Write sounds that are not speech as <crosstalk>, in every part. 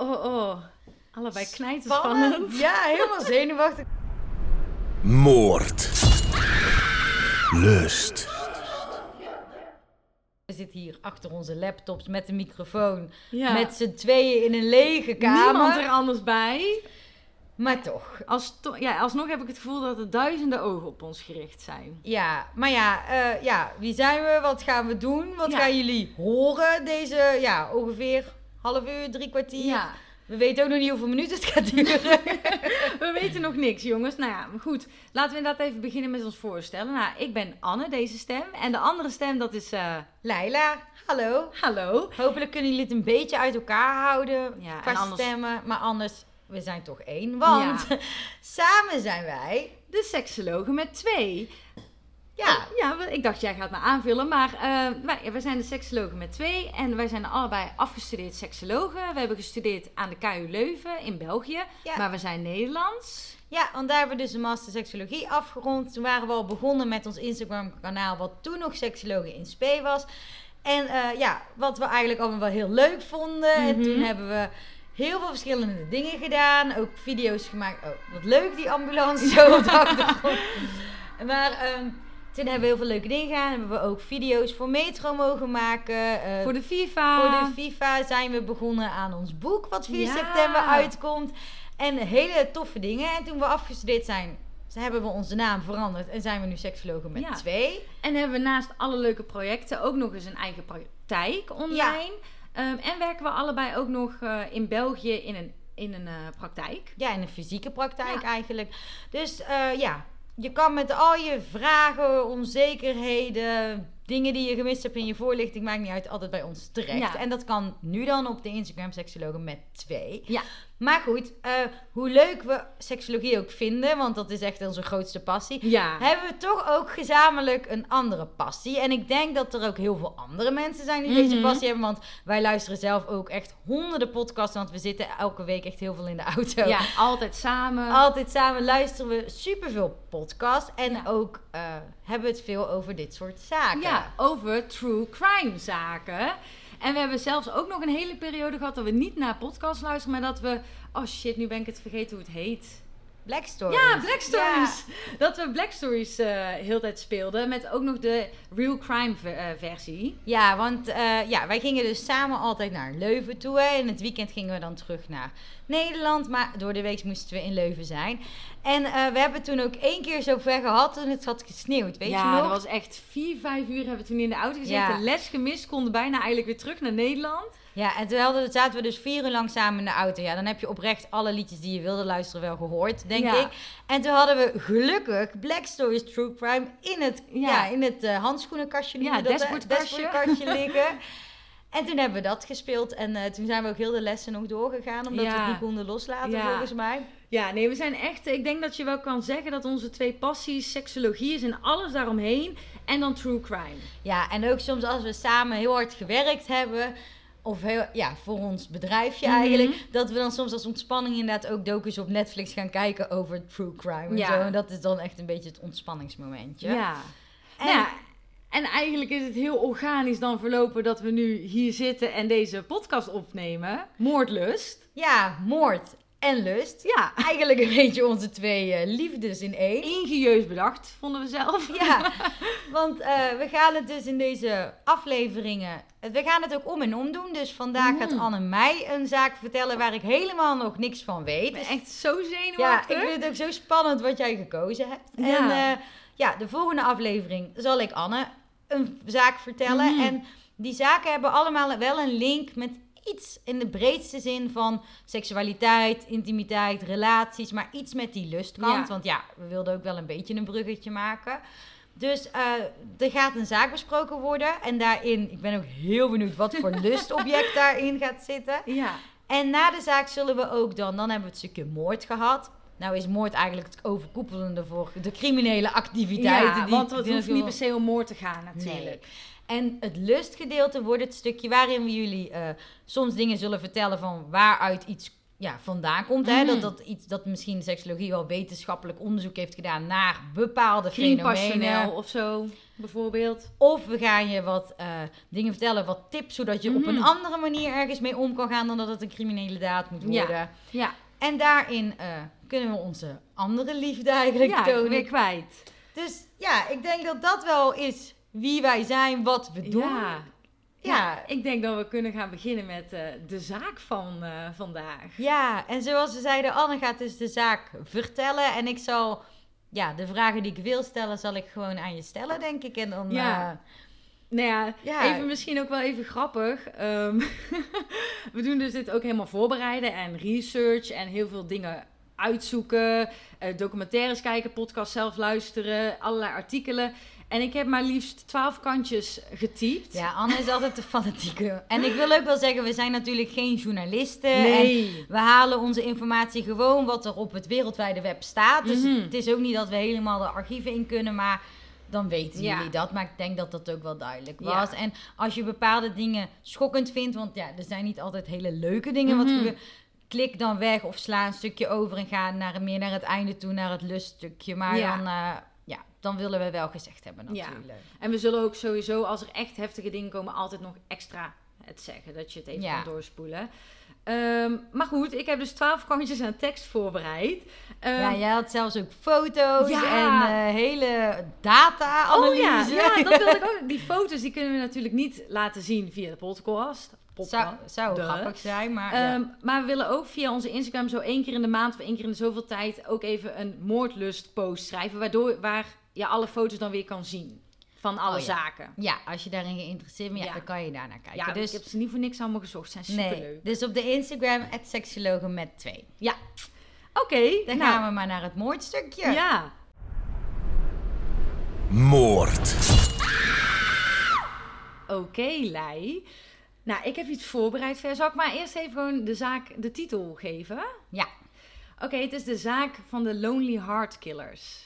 Oh, oh, oh. Allebei knijten Spannend. spannend. Ja, helemaal zenuwachtig. Moord. Lust. We zitten hier achter onze laptops met een microfoon. Ja. Met z'n tweeën in een lege kamer. niemand er anders bij. Maar toch. Als to- ja, alsnog heb ik het gevoel dat er duizenden ogen op ons gericht zijn. Ja, maar ja, eh, ja, wie zijn we? Wat gaan we doen? Wat Ja. gaan jullie horen deze, ja, ongeveer half uur, drie kwartier? Ja, We weten ook nog niet hoeveel minuten het gaat duren. <laughs> we weten nog niks, jongens. Nou ja, maar goed. Laten we inderdaad even beginnen met ons voorstellen. Nou, ik ben Anne, deze stem. En de andere stem, dat is... eh, Leila, hallo. hallo. Hopelijk kunnen jullie het een beetje uit elkaar houden Ja, qua en anders- stemmen. Maar anders, we zijn toch één. Want <laughs> samen zijn wij. De seksologen met twee. Ja, Ja, wel, ik dacht jij gaat me aanvullen, maar eh, wij, we zijn de seksologen met twee en wij zijn allebei afgestudeerd seksologen. We hebben gestudeerd aan de KU Leuven in België, Ja. maar we zijn Nederlands. ja, want daar hebben we dus de master seksologie afgerond. Toen waren we al begonnen met ons Instagram kanaal, wat toen nog seksologen in spe was. En eh, ja, wat we eigenlijk allemaal wel heel leuk vonden. En Mhm. toen hebben we heel veel verschillende dingen gedaan. Ook video's gemaakt. Oh, wat leuk die ambulance zo op de. <laughs> Maar ehm, toen hebben we heel veel leuke dingen gedaan. Hebben we ook video's voor Metro mogen maken. Eh, Voor de FIFA. voor de FIFA zijn we begonnen aan ons boek, wat 4 Ja. september uitkomt. En hele toffe dingen. En toen we afgestudeerd zijn, hebben we onze naam veranderd. En zijn we nu seksologen met Ja. twee. En hebben we naast alle leuke projecten ook nog eens een eigen praktijk online. Ehm, en werken we allebei ook nog eh, in België in een, in een eh, praktijk. Ja, in een fysieke praktijk Ja. eigenlijk. Dus ja, je kan met al je vragen, onzekerheden, dingen die je gemist hebt in je voorlichting, maakt niet uit, altijd bij ons terecht. Ja. En dat kan nu dan op de Instagram Seksologen met twee. Ja. Maar goed, eh, hoe leuk we seksologie ook vinden, want dat is echt onze grootste passie. Ja. Hebben we toch ook gezamenlijk een andere passie. En ik denk dat er ook heel veel andere mensen zijn die Mhm. deze passie hebben. Want wij luisteren zelf ook echt honderden podcasts. Want we zitten elke week echt heel veel in de auto. Ja, altijd samen. Altijd samen luisteren we superveel podcasts. En Ja. ook eh, hebben we het veel over dit soort zaken. Ja, over true crime zaken. En we hebben zelfs ook nog een hele periode gehad dat we niet naar podcast luisteren, maar dat we... Oh shit, nu ben ik het vergeten hoe het heet. Black Stories. Ja, Black Stories. Dat we Black Stories eh heel tijd speelden. Met ook nog de real crime ver- eh, versie. Ja, want eh, ja, wij gingen dus samen altijd naar Leuven toe. Hè. In het weekend gingen we dan terug naar Nederland. Maar door de week moesten we in Leuven zijn. En eh, we hebben toen ook één keer zo ver gehad toen het had gesneeuwd. Weet ja, je nog? dat was echt vier, vijf uur hebben we toen in de auto gezeten. Ja. Les gemist, konden bijna eigenlijk weer terug naar Nederland. Ja, en toen hadden, zaten we dus vier uur lang samen in de auto. Ja, dan heb je oprecht alle liedjes die je wilde luisteren wel gehoord, denk Ja. ik. En toen hadden we gelukkig Black Stories True Crime in het, ja. Ja. in het eh, handschoenenkastje, Ja, dat, hè? dashboardkastje. Dashboardkastje liggen. <laughs> En toen hebben we dat gespeeld. En eh, toen zijn we ook heel de lessen nog doorgegaan, omdat we Ja. het niet konden loslaten, Ja. volgens mij. Ja, nee, we zijn echt... Ik denk dat je wel kan zeggen dat onze twee passies seksologie is en alles daaromheen. En dan true crime. Ja, en ook soms als we samen heel hard gewerkt hebben... Of heel, ja, voor ons bedrijfje Mhm. eigenlijk. Dat we dan soms als ontspanning inderdaad ook docus op Netflix gaan kijken over true crime en Ja. zo. En dat is dan echt een beetje het ontspanningsmomentje. Ja. En, Nou ja, en eigenlijk is het heel organisch dan verlopen dat we nu hier zitten en deze podcast opnemen. Moordlust. ja, moord en lust. Ja, Eigenlijk een beetje onze twee eh, liefdes in één. ingenieus bedacht, vonden we zelf. Ja, <laughs> want eh, we gaan het dus in deze afleveringen... We gaan het ook om en om doen. Dus vandaag gaat Mm. Anne mij een zaak vertellen waar ik helemaal nog niks van weet. Ik ben echt zo Ja, zenuwachtig. ik vind het ook zo spannend wat jij gekozen hebt. Ja. En eh, ja, de volgende aflevering zal ik Anne een zaak vertellen. Mhm. En die zaken hebben allemaal wel een link met iets in de breedste zin van seksualiteit, intimiteit, relaties. Maar iets met die lustkant. Ja. Want ja, we wilden ook wel een beetje een bruggetje maken. Dus eh, er gaat een zaak besproken worden. En daarin, ik ben ook heel benieuwd wat voor <laughs> lustobject daarin gaat zitten. Ja. En na de zaak zullen we ook dan, dan hebben we het stukje moord gehad. Nou is moord eigenlijk het overkoepelende voor de criminele activiteiten. Ja, die, want het die hoeft niet per se om moord te gaan natuurlijk. Nee. En het lustgedeelte wordt het stukje waarin we jullie eh, soms dingen zullen vertellen van waaruit iets ja, vandaan komt. Hè? Mhm. Dat, dat, iets, dat misschien seksologie wel wetenschappelijk onderzoek heeft gedaan naar bepaalde fenomenen. of zo, bijvoorbeeld. Of we gaan je wat eh, dingen vertellen, wat tips, zodat je op een Mhm. andere manier ergens mee om kan gaan dan dat het een criminele daad moet Ja. worden. Ja, En daarin eh, kunnen we onze andere liefde eigenlijk ja tonen. weer kwijt. Dus ja, ik denk dat dat wel is wie wij zijn, wat we doen. Ja. Ja. Ja, ik denk dat we kunnen gaan beginnen met eh, de zaak van eh, vandaag. Ja, en zoals we zeiden, Anne gaat dus de zaak vertellen. En ik zal, ja, de vragen die ik wil stellen, zal ik gewoon aan je stellen, denk ik. En dan, Ja. Nou ja, Ja. even misschien ook wel even grappig. Ehm, <laughs> we doen dus dit ook helemaal voorbereiden en research en heel veel dingen uitzoeken. eh, documentaires kijken, podcast zelf luisteren, allerlei artikelen. En ik heb maar liefst twaalf kantjes getypt. ja, Anne is altijd de fanatieke. En ik wil ook wel zeggen, we zijn natuurlijk geen journalisten. En Nee. we halen onze informatie gewoon wat er op het wereldwijde web staat. Dus Mhm. het is ook niet dat we helemaal de archieven in kunnen, maar dan weten Ja. jullie dat. Maar ik denk dat dat ook wel duidelijk Ja. was. En als je bepaalde dingen schokkend vindt, want ja, er zijn niet altijd hele leuke dingen wat Mhm. gebeuren. Klik dan weg of sla een stukje over en ga naar, meer naar het einde toe, naar het luststukje. Maar Ja. dan, eh, ja, dan willen we wel gezegd hebben Ja. natuurlijk. En we zullen ook sowieso, als er echt heftige dingen komen, altijd nog extra het zeggen. Dat je het even Ja. kan doorspoelen. Ehm, maar goed, ik heb dus twaalf kantjes aan tekst voorbereid. Ehm, ja, jij had zelfs ook foto's Ja. en eh, hele data-analyse. Oh ja, ja, dat wilde ik ook. Die <laughs> foto's die kunnen we natuurlijk niet laten zien via de podcast. Zou, Podcast. zou grappig zijn, maar ja. Ehm, Maar we willen ook via onze Instagram zo één keer in de maand of één keer in de zoveel tijd ook even een moordlust post schrijven. Waardoor waar je alle foto's dan weer kan zien van alle Oh ja. zaken. Ja, als je daarin geïnteresseerd bent, ja, Ja. dan kan je daar naar kijken. Ja, dus, ik heb ze niet voor niks allemaal gezocht. Ze zijn superleuk. nee, dus op de Instagram, seksologen met twee. Oké, Dan nou, gaan we maar naar het moordstukje. Ja. Moord. Oké, Lei. Nou, ik heb iets voorbereid. Zal ik maar eerst even gewoon de zaak, de titel geven? Ja. Oké, het is de zaak van de Lonely Heart Killers.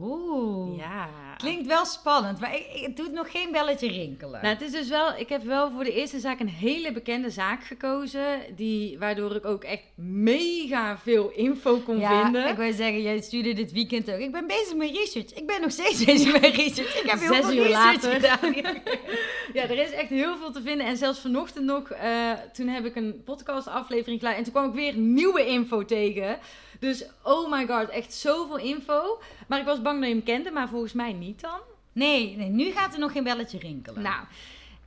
Oeh. Ja. Klinkt wel spannend, maar ik, ik- het doet nog geen belletje rinkelen. Nou, het is dus wel, ik heb wel voor de eerste zaak een hele bekende zaak gekozen. Die, waardoor ik ook echt mega veel info kon ja, vinden. ik wil zeggen, jij stuurde dit weekend ook. Ik ben bezig met research. Ik ben nog steeds bezig met research. Ik heb heel Zes veel uur research later. gedaan. <laughs> Ja, er is echt heel veel te vinden. En zelfs vanochtend nog, eh, toen heb ik een podcastaflevering klaar. En toen kwam ik weer nieuwe info tegen. Dus, oh my god, echt zoveel info. Maar ik was bang dat je hem kende, maar volgens mij niet dan. Nee, nee, nu gaat er nog geen belletje rinkelen. Nou,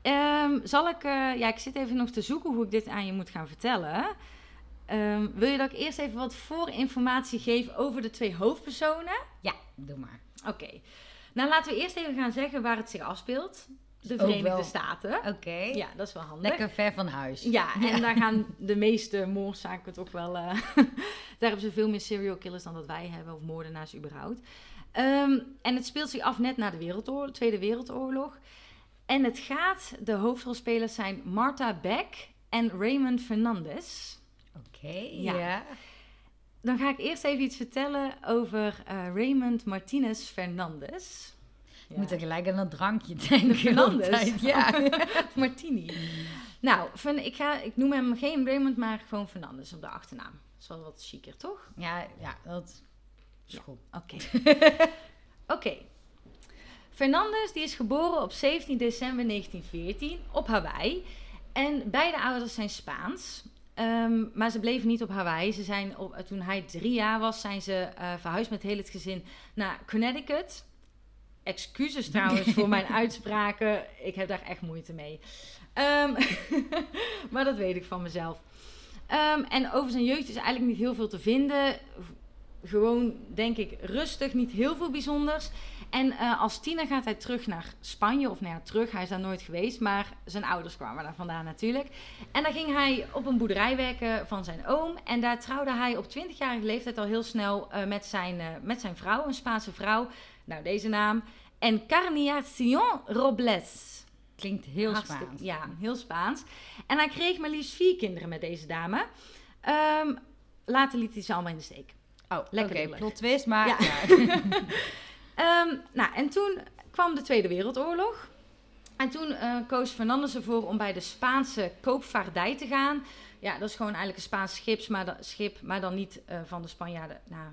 ehm, zal ik... eh, ja, ik zit even nog te zoeken hoe ik dit aan je moet gaan vertellen. Ehm, wil je dat ik eerst even wat voorinformatie geef over de twee hoofdpersonen? Ja, doe maar. Oké. Nou, laten we eerst even gaan zeggen waar het zich afspeelt. De Verenigde wel. Staten. Oké. Ja, dat is wel handig. Lekker ver van huis. Ja, en daar gaan de meeste moordzaken toch wel... eh, <laughs> daar hebben ze veel meer serial killers dan dat wij hebben, of moordenaars überhaupt. Ehm, en het speelt zich af net na de Wereldoorlog, Tweede Wereldoorlog. En het gaat, de hoofdrolspelers zijn Martha Beck en Raymond Fernandez. Oké, Ja. ja. Dan ga ik eerst even iets vertellen over eh, Raymond Martinez Fernandez. Ik moet er gelijk aan een drankje <laughs> denken. Altijd, Ja. <laughs> Of Martini. Nou, Fern- ik, ga, ik noem hem geen Raymond, maar gewoon Fernandez op de achternaam. Dat is wel wat chiquer, toch? ja, ja, dat is goed. Oké. <laughs> Oké. Fernandez die is geboren op 17 december 1914 op Hawaii. En beide ouders zijn Spaans. Ehm, maar ze bleven niet op Hawaii. Ze zijn op, toen hij drie jaar was, zijn ze eh, verhuisd met heel het gezin naar Connecticut. Excuses trouwens voor mijn <laughs> uitspraken. Ik heb daar echt moeite mee. Ehm, <laughs> maar dat weet ik van mezelf. Ehm, en over zijn jeugd is eigenlijk niet heel veel te vinden. Gewoon, denk ik, rustig, niet heel veel bijzonders. En eh, als tiener gaat hij terug naar Spanje, of nou ja, terug, hij is daar nooit geweest, maar zijn ouders kwamen daar vandaan natuurlijk. En daar ging hij op een boerderij werken van zijn oom. En daar trouwde hij op 20-jarige leeftijd al heel snel eh, met, zijn, eh, met zijn vrouw, een Spaanse vrouw. Nou, deze naam. Encarnacion Robles. Klinkt heel Hartstikke- Spaans. Ja, heel Spaans. En hij kreeg maar liefst vier kinderen met deze dame. Ehm, later liet hij ze allemaal in de steek. Oh, Lekker oké, lullig. plot twist, maar... Ja. Ja. <laughs> Ehm, nou, en toen kwam de Tweede Wereldoorlog. En toen eh, koos Fernandes ervoor om bij de Spaanse koopvaardij te gaan. Ja, dat is gewoon eigenlijk een Spaans schip, maar, da- schip, maar dan niet eh, van de Spanjaarden. Nou,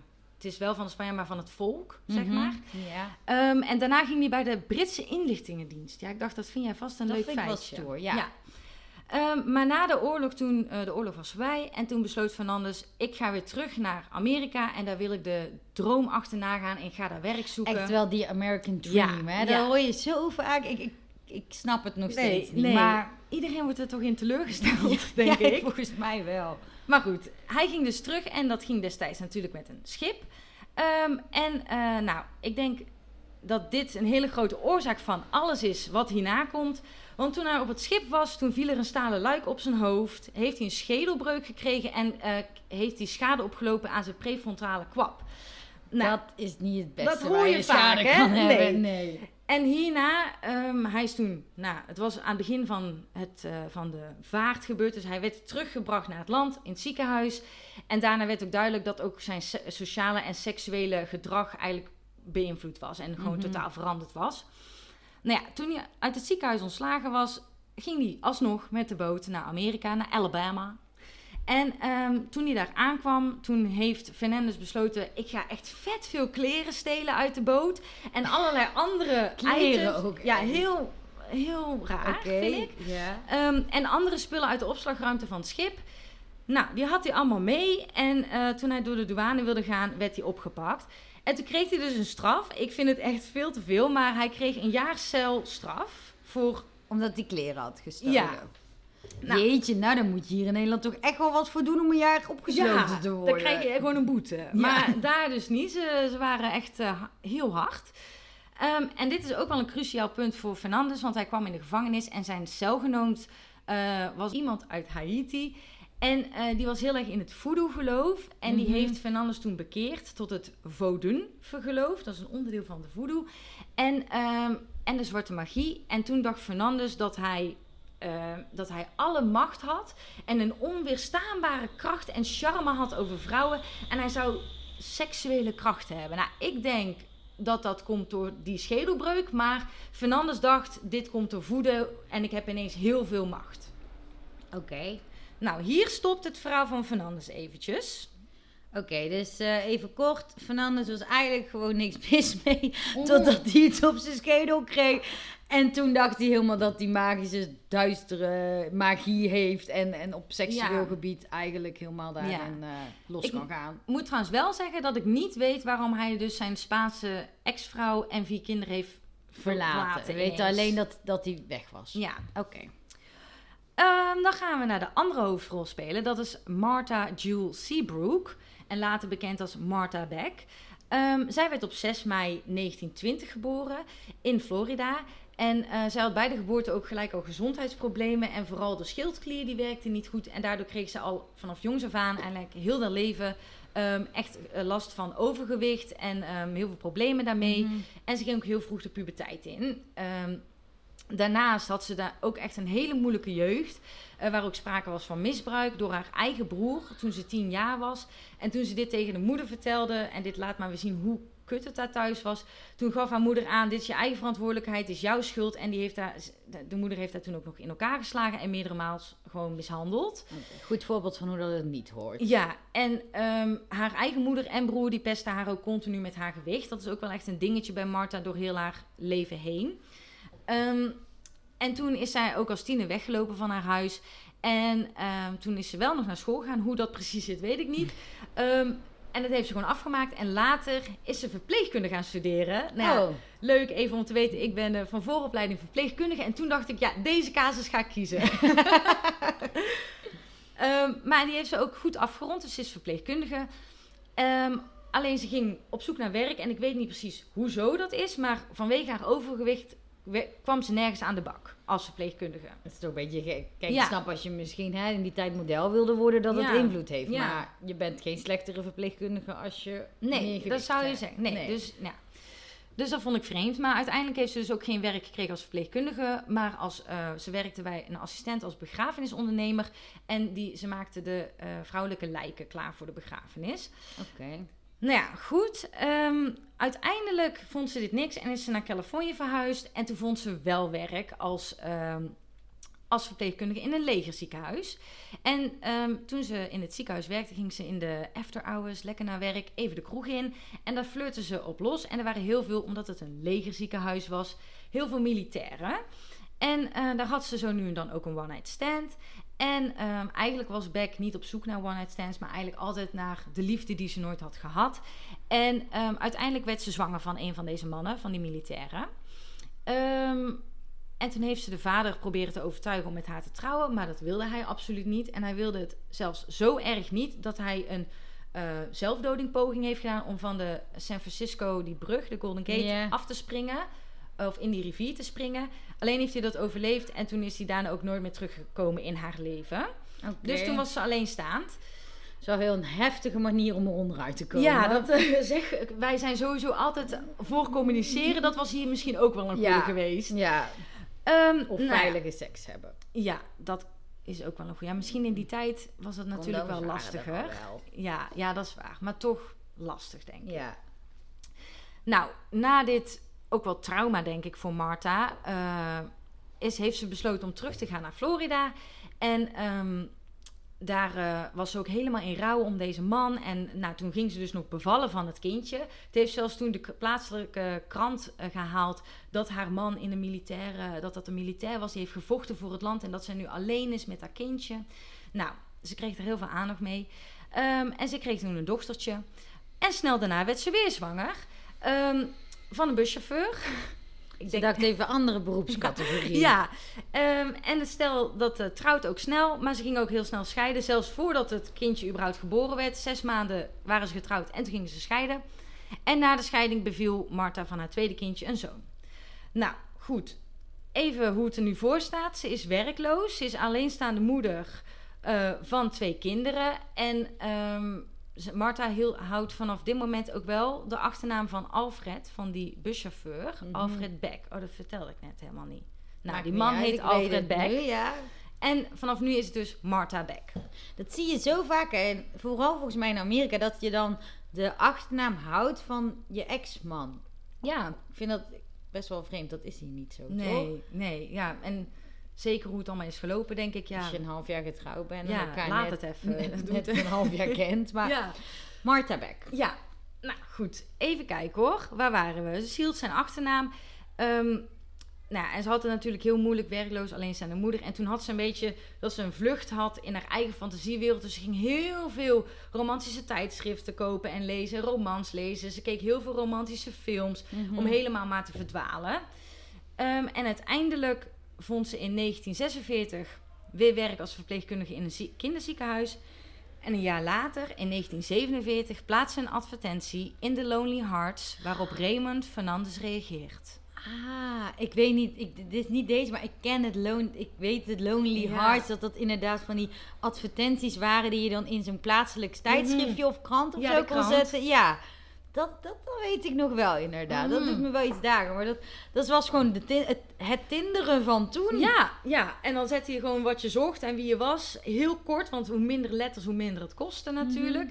het is wel van de Spanjaarden, maar van het volk, zeg Mhm. maar. Ja. Ehm, en daarna ging hij bij de Britse inlichtingendienst. Ja, ik dacht, dat vind jij vast een Dat leuk vind feitje. stoer, ja. Ehm, maar na de oorlog, toen eh, de oorlog was voorbij, en toen besloot Fernandes, ik ga weer terug naar Amerika en daar wil ik de droom achterna gaan en ik ga daar werk zoeken. Echt wel die American Ja, Dream, hè? Dat ja. hoor je zo vaak. Ik, ik, ik snap het nog Nee, steeds niet. nee. Maar Iedereen wordt er toch in teleurgesteld, <laughs> denk ja, ik. volgens mij wel. Maar goed, hij ging dus terug en dat ging destijds natuurlijk met een schip. Ehm, en eh, nou, ik denk dat dit een hele grote oorzaak van alles is wat hierna komt. Want toen hij op het schip was, toen viel er een stalen luik op zijn hoofd. Heeft hij een schedelbreuk gekregen en eh, heeft hij schade opgelopen aan zijn prefrontale kwap. Nou, dat is niet het beste dat hoor waar je je vaak, hè? Nee. Nee. En hierna, ehm, hij is toen, nou, het was aan het begin van, het, eh, van de vaart gebeurd. Dus hij werd teruggebracht naar het land, in het ziekenhuis. En daarna werd ook duidelijk dat ook zijn sociale en seksuele gedrag eigenlijk beïnvloed was. En gewoon Mhm. totaal veranderd was. Nou ja, toen hij uit het ziekenhuis ontslagen was, ging hij alsnog met de boot naar Amerika, naar Alabama. En ehm, toen hij daar aankwam, toen heeft Fernandes besloten... ik ga echt vet veel kleren stelen uit de boot. En allerlei andere <laughs> Kleren items. ook Ja, heel, heel raar, vind ik. Ehm, en andere spullen uit de opslagruimte van het schip. Nou, die had hij allemaal mee. En eh, toen hij door de douane wilde gaan, werd hij opgepakt. En toen kreeg hij dus een straf. Ik vind het echt veel te veel. Maar hij kreeg een jaar celstraf voor... Omdat die kleren had gestolen. Ja. Nou. Jeetje, nou dan moet je hier in Nederland toch echt wel wat voor doen om een jaar opgesloten te worden. dan krijg je gewoon een boete. Maar daar dus niet. Ze, ze waren echt eh, heel hard. Ehm, en dit is ook wel een cruciaal punt voor Fernandes, want hij kwam in de gevangenis en zijn celgenoot eh, was iemand uit Haiti. En eh, die was heel erg in het voodoo-geloof. En die Mhm. heeft Fernandes toen bekeerd tot het Vodun-geloof. Dat is een onderdeel van de voodoo. En, ehm, en de zwarte magie. En toen dacht Fernandes dat hij, eh, dat hij alle macht had. En een onweerstaanbare kracht en charme had over vrouwen. En hij zou seksuele krachten hebben. Nou, ik denk dat dat komt door die schedelbreuk. Maar Fernandes dacht, dit komt door voeden. En ik heb ineens heel veel macht. Oké. Nou, hier stopt het verhaal van Fernandes eventjes. Oké, dus eh, even kort. Fernandes was eigenlijk gewoon niks <laughs> mis mee. Oh. Totdat hij iets op zijn schedel kreeg. En toen dacht hij helemaal dat hij magische, duistere magie heeft. En, en op seksueel Ja. gebied eigenlijk helemaal daarin eh, los Ik- kan gaan. Ik moet trouwens wel zeggen dat ik niet weet waarom hij dus zijn Spaanse ex-vrouw en vier kinderen heeft Verlaten. We weten ineens. alleen dat, dat hij weg was. Ja. Oké. Ehm, dan gaan we naar de andere hoofdrolspeler. Dat is Martha Jewel Seabrook. En later bekend als Martha Beck. Ehm, zij werd op 6 mei 1920 geboren in Florida. En eh, zij had bij de geboorte ook gelijk al gezondheidsproblemen. En vooral de schildklier die werkte niet goed. En daardoor kreeg ze al vanaf jongs af aan eigenlijk heel haar leven... ehm, echt eh, last van overgewicht en ehm, heel veel problemen daarmee. Mhm. En ze ging ook heel vroeg de puberteit in. Daarnaast had ze daar ook echt een hele moeilijke jeugd. eh, waar ook sprake was van misbruik door haar eigen broer toen ze tien jaar was. En toen ze dit tegen de moeder vertelde, en dit laat maar weer zien hoe kut het daar thuis was. Toen gaf haar moeder aan, dit is je eigen verantwoordelijkheid, dit is jouw schuld. En die heeft de- de moeder heeft haar toen ook nog in elkaar geslagen en meerdere maals gewoon mishandeld. Goed voorbeeld van hoe dat het niet hoort. Ja, en ehm, haar eigen moeder en broer die pesten haar ook continu met haar gewicht. Dat is ook wel echt een dingetje bij Martha door heel haar leven heen. Ehm, en toen is zij ook als tiener weggelopen van haar huis. En ehm, toen is ze wel nog naar school gegaan. Hoe dat precies zit, weet ik niet. <laughs> Ehm, en dat heeft ze gewoon afgemaakt. En later is ze verpleegkunde gaan studeren. Nou, ja, oh, leuk even om te weten. Ik ben eh, van vooropleiding verpleegkundige. En toen dacht ik, ja, deze casus ga ik kiezen. <laughs> <laughs> Maar die heeft ze ook goed afgerond. Dus ze is verpleegkundige. Alleen ze ging op zoek naar werk. En ik weet niet precies hoezo dat is. Maar vanwege haar overgewicht kwam ze nergens aan de bak als verpleegkundige. het is toch een beetje gek. Kijk, Ja. ik snap als je misschien hè, in die tijd model wilde worden, dat Ja. het invloed heeft. Ja. Maar je bent geen slechtere verpleegkundige als je Nee, dat zou je zeggen. Nee, Dus, ja. dus dat vond ik vreemd. Maar uiteindelijk heeft ze dus ook geen werk gekregen als verpleegkundige. Maar als, eh, ze werkte bij een assistent als begrafenisondernemer. En die, ze maakte de eh, vrouwelijke lijken klaar voor de begrafenis. Oké. Nou ja, goed. Ehm, uiteindelijk vond ze dit niks en is ze naar Californië verhuisd. En toen vond ze wel werk als, ehm, als verpleegkundige in een legerziekenhuis. En ehm, toen ze in het ziekenhuis werkte, ging ze in de after hours lekker naar werk, even de kroeg in. En daar flirten ze op los. En er waren heel veel, omdat het een legerziekenhuis was, heel veel militairen. En eh, daar had ze zo nu en dan ook een one-night stand. En ehm, eigenlijk was Beck niet op zoek naar one-night stands, maar eigenlijk altijd naar de liefde die ze nooit had gehad. En ehm, uiteindelijk werd ze zwanger van een van deze mannen, van die militairen. Ehm, en toen heeft ze de vader proberen te overtuigen om met haar te trouwen, maar dat wilde hij absoluut niet. En hij wilde het zelfs zo erg niet dat hij een uh, zelfdodingpoging heeft gedaan om van de San Francisco, die brug, de Golden Gate, af te springen. Of in die rivier te springen. Alleen heeft hij dat overleefd en toen is hij daarna ook nooit meer teruggekomen in haar leven. Dus toen was ze alleenstaand. Het is wel heel een heftige manier om er onderuit te komen. Ja, dat eh, zeg, wij zijn sowieso altijd voor communiceren. Dat was hier misschien ook wel een goede Ja. geweest. Ja, Ehm, of nou veilige seks hebben. Ja, dat is ook wel een goede. Ja, misschien in die tijd was dat natuurlijk wel er lastiger. wel. Ja, ja, dat is waar. Maar toch lastig, denk ik. Ja. Nou, na dit ook wel trauma, denk ik, voor Marta, eh, is, heeft ze besloten om terug te gaan naar Florida. En ehm, daar eh, was ze ook helemaal in rouw om deze man. En nou, toen ging ze dus nog bevallen van het kindje. Het heeft zelfs toen de plaatselijke krant eh, gehaald dat haar man in de militaire, dat dat een militair was. Die heeft gevochten voor het land en dat ze nu alleen is met haar kindje. Nou, ze kreeg er heel veel aandacht mee. Ehm, en ze kreeg toen een dochtertje. En snel daarna werd ze weer zwanger. Ehm, van een buschauffeur. <laughs> Ik dacht even andere beroepscategorie. <laughs> Ja, ehm, en het stel dat eh, trouwt ook snel, maar ze ging ook heel snel scheiden. Zelfs voordat het kindje überhaupt geboren werd. Zes maanden waren ze getrouwd en toen gingen ze scheiden. En na de scheiding beviel Martha van haar tweede kindje een zoon. Nou, goed. Even hoe het er nu voor staat. Ze is werkloos. Ze is alleenstaande moeder eh, van twee kinderen. En ehm, Martha heel, houdt vanaf dit moment ook wel de achternaam van Alfred, van die buschauffeur. Mhm. Alfred Beck. Oh, dat vertelde ik net helemaal niet. Nou, Maakt die man uit, heet Alfred Beck. nu, ja. En vanaf nu is het dus Martha Beck. Dat zie je zo vaak. En vooral volgens mij in Amerika. Dat je dan de achternaam houdt van je ex-man. Ja, Ik vind dat best wel vreemd. Dat is hier niet zo, toch? nee, nee, ja. En zeker hoe het allemaal is gelopen, denk ik, ja. Als je een half jaar getrouwd bent en Ja, elkaar laat net, het even. net, een half jaar <laughs> kent. Maar ja. Martha Beck. Ja, nou goed. Even kijken hoor. Waar waren we? Ze hield zijn achternaam. Ehm, nou, en ze had het natuurlijk heel moeilijk, werkloos, alleenstaande moeder. En toen had ze een beetje dat ze een vlucht had in haar eigen fantasiewereld. Dus ze ging heel veel romantische tijdschriften kopen en lezen, romans lezen. Ze keek heel veel romantische films Mhm. om helemaal maar te verdwalen. Ehm, en uiteindelijk vond ze in 1946 weer werk als verpleegkundige in een zie- kinderziekenhuis. En een jaar later, in 1947, plaatste een advertentie in The Lonely Hearts waarop Raymond Fernandez reageert. Ah, ik weet niet, ik, dit is niet deze, maar ik ken het lone, ik weet het Lonely Ja. Hearts, dat dat inderdaad van die advertenties waren die je dan in zo'n plaatselijk tijdschriftje of krant of Ja, zo kon zetten. Ja, dat, dat, dat weet ik nog wel inderdaad. Dat Mhm. doet me wel iets dagen, maar dat, dat was gewoon de tin- het, het tinderen van toen. Ja, ja, en dan zette je gewoon wat je zocht en wie je was. Heel kort, want hoe minder letters, hoe minder het kostte natuurlijk.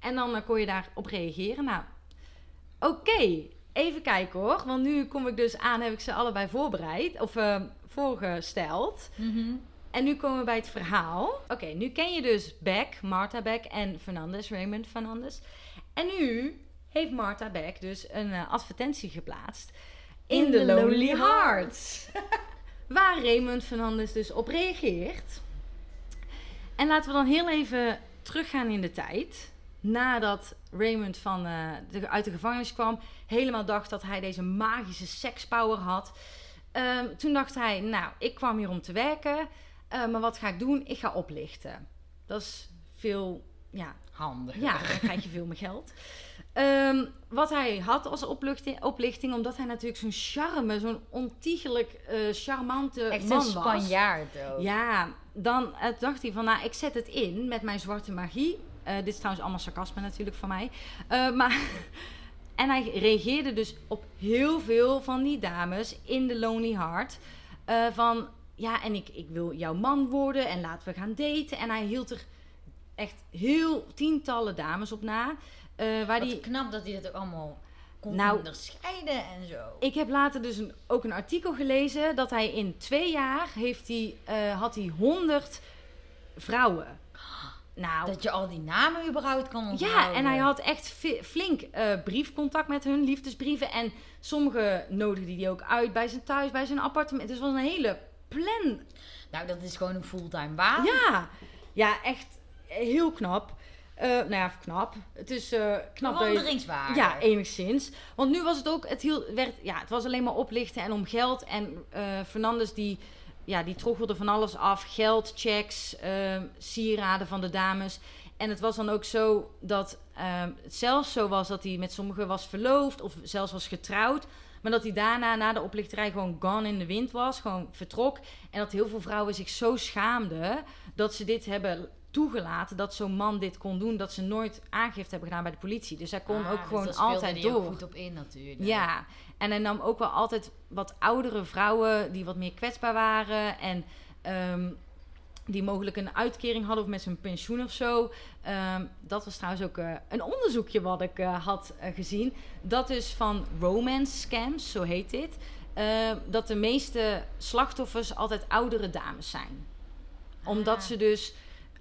En dan eh, kon je daarop reageren. Nou, oké. Even kijken hoor. Want nu kom ik dus aan, heb ik ze allebei voorbereid. Of eh, voorgesteld. Mhm. En nu komen we bij het verhaal. Oké, nu ken je dus Beck, Martha Beck en Fernandez, Raymond Fernandez. En nu heeft Martha Beck dus een eh, advertentie geplaatst in, The Lonely Lonely Hearts. <laughs> Waar Raymond Fernandez dus op reageert. En laten we dan heel even teruggaan in de tijd. Nadat Raymond van, eh, de, uit de gevangenis kwam, helemaal dacht dat hij deze magische sekspower had. Ehm, toen dacht hij, nou, ik kwam hier om te werken, eh, maar wat ga ik doen? Ik ga oplichten. Dat is veel, ja, Handig. ja, dan krijg je veel meer geld. <laughs> Ehm, wat hij had als oplichting, oplichting, omdat hij natuurlijk zo'n charme, zo'n ontiegelijk eh, charmante Echt man een was. Spanjaard ook. Ja, dan eh, dacht hij van, nou, ik zet het in met mijn zwarte magie. Eh, dit is trouwens allemaal sarcasme natuurlijk van mij. Maar, <laughs> en hij reageerde dus op heel veel van die dames in The Lonely Heart. Van, ja, en ik, ik wil jouw man worden en laten we gaan daten. En hij hield er echt heel tientallen dames op na. Eh, waar Wat die knap dat hij dat ook allemaal kon Nou, onderscheiden en zo. Ik heb later dus een, ook een artikel gelezen dat hij in twee jaar heeft hij, eh, had hij 100 vrouwen. Nou, Dat je al die namen überhaupt kan onthouden. ja, en hij had echt flink eh, briefcontact met hun, liefdesbrieven. En sommige nodigde hij ook uit bij zijn thuis, bij zijn appartement. Dus het was een hele plan. Nou, dat is gewoon een fulltime baan. Ja, ja echt heel knap. Eh, nou ja, knap. Het is eh, knap Bewonderingswaardig. Ja, enigszins. Want nu was het ook, het, hield, werd, ja, het was alleen maar oplichten en om geld. En eh Fernandes die, ja, die troggelde van alles af. Geld, checks, eh, sieraden van de dames. En het was dan ook zo dat eh, het zelfs zo was dat hij met sommigen was verloofd of zelfs was getrouwd. Maar dat hij daarna, na de oplichterij, gewoon gone in de wind was. Gewoon vertrok. En dat heel veel vrouwen zich zo schaamden dat ze dit hebben toegelaten. Dat zo'n man dit kon doen. Dat ze nooit aangifte hebben gedaan bij de politie. Dus hij kon Ah, ook dus gewoon altijd hij ook door. goed op in natuurlijk. Ja, en hij nam ook wel altijd wat oudere vrouwen die wat meer kwetsbaar waren. En ehm, die mogelijk een uitkering hadden of met zijn pensioen of zo. Ehm, dat was trouwens ook eh, een onderzoekje wat ik eh, had eh, gezien. Dat is van romance scams, zo heet dit. Eh, dat de meeste slachtoffers altijd oudere dames zijn. Omdat Ah. ze dus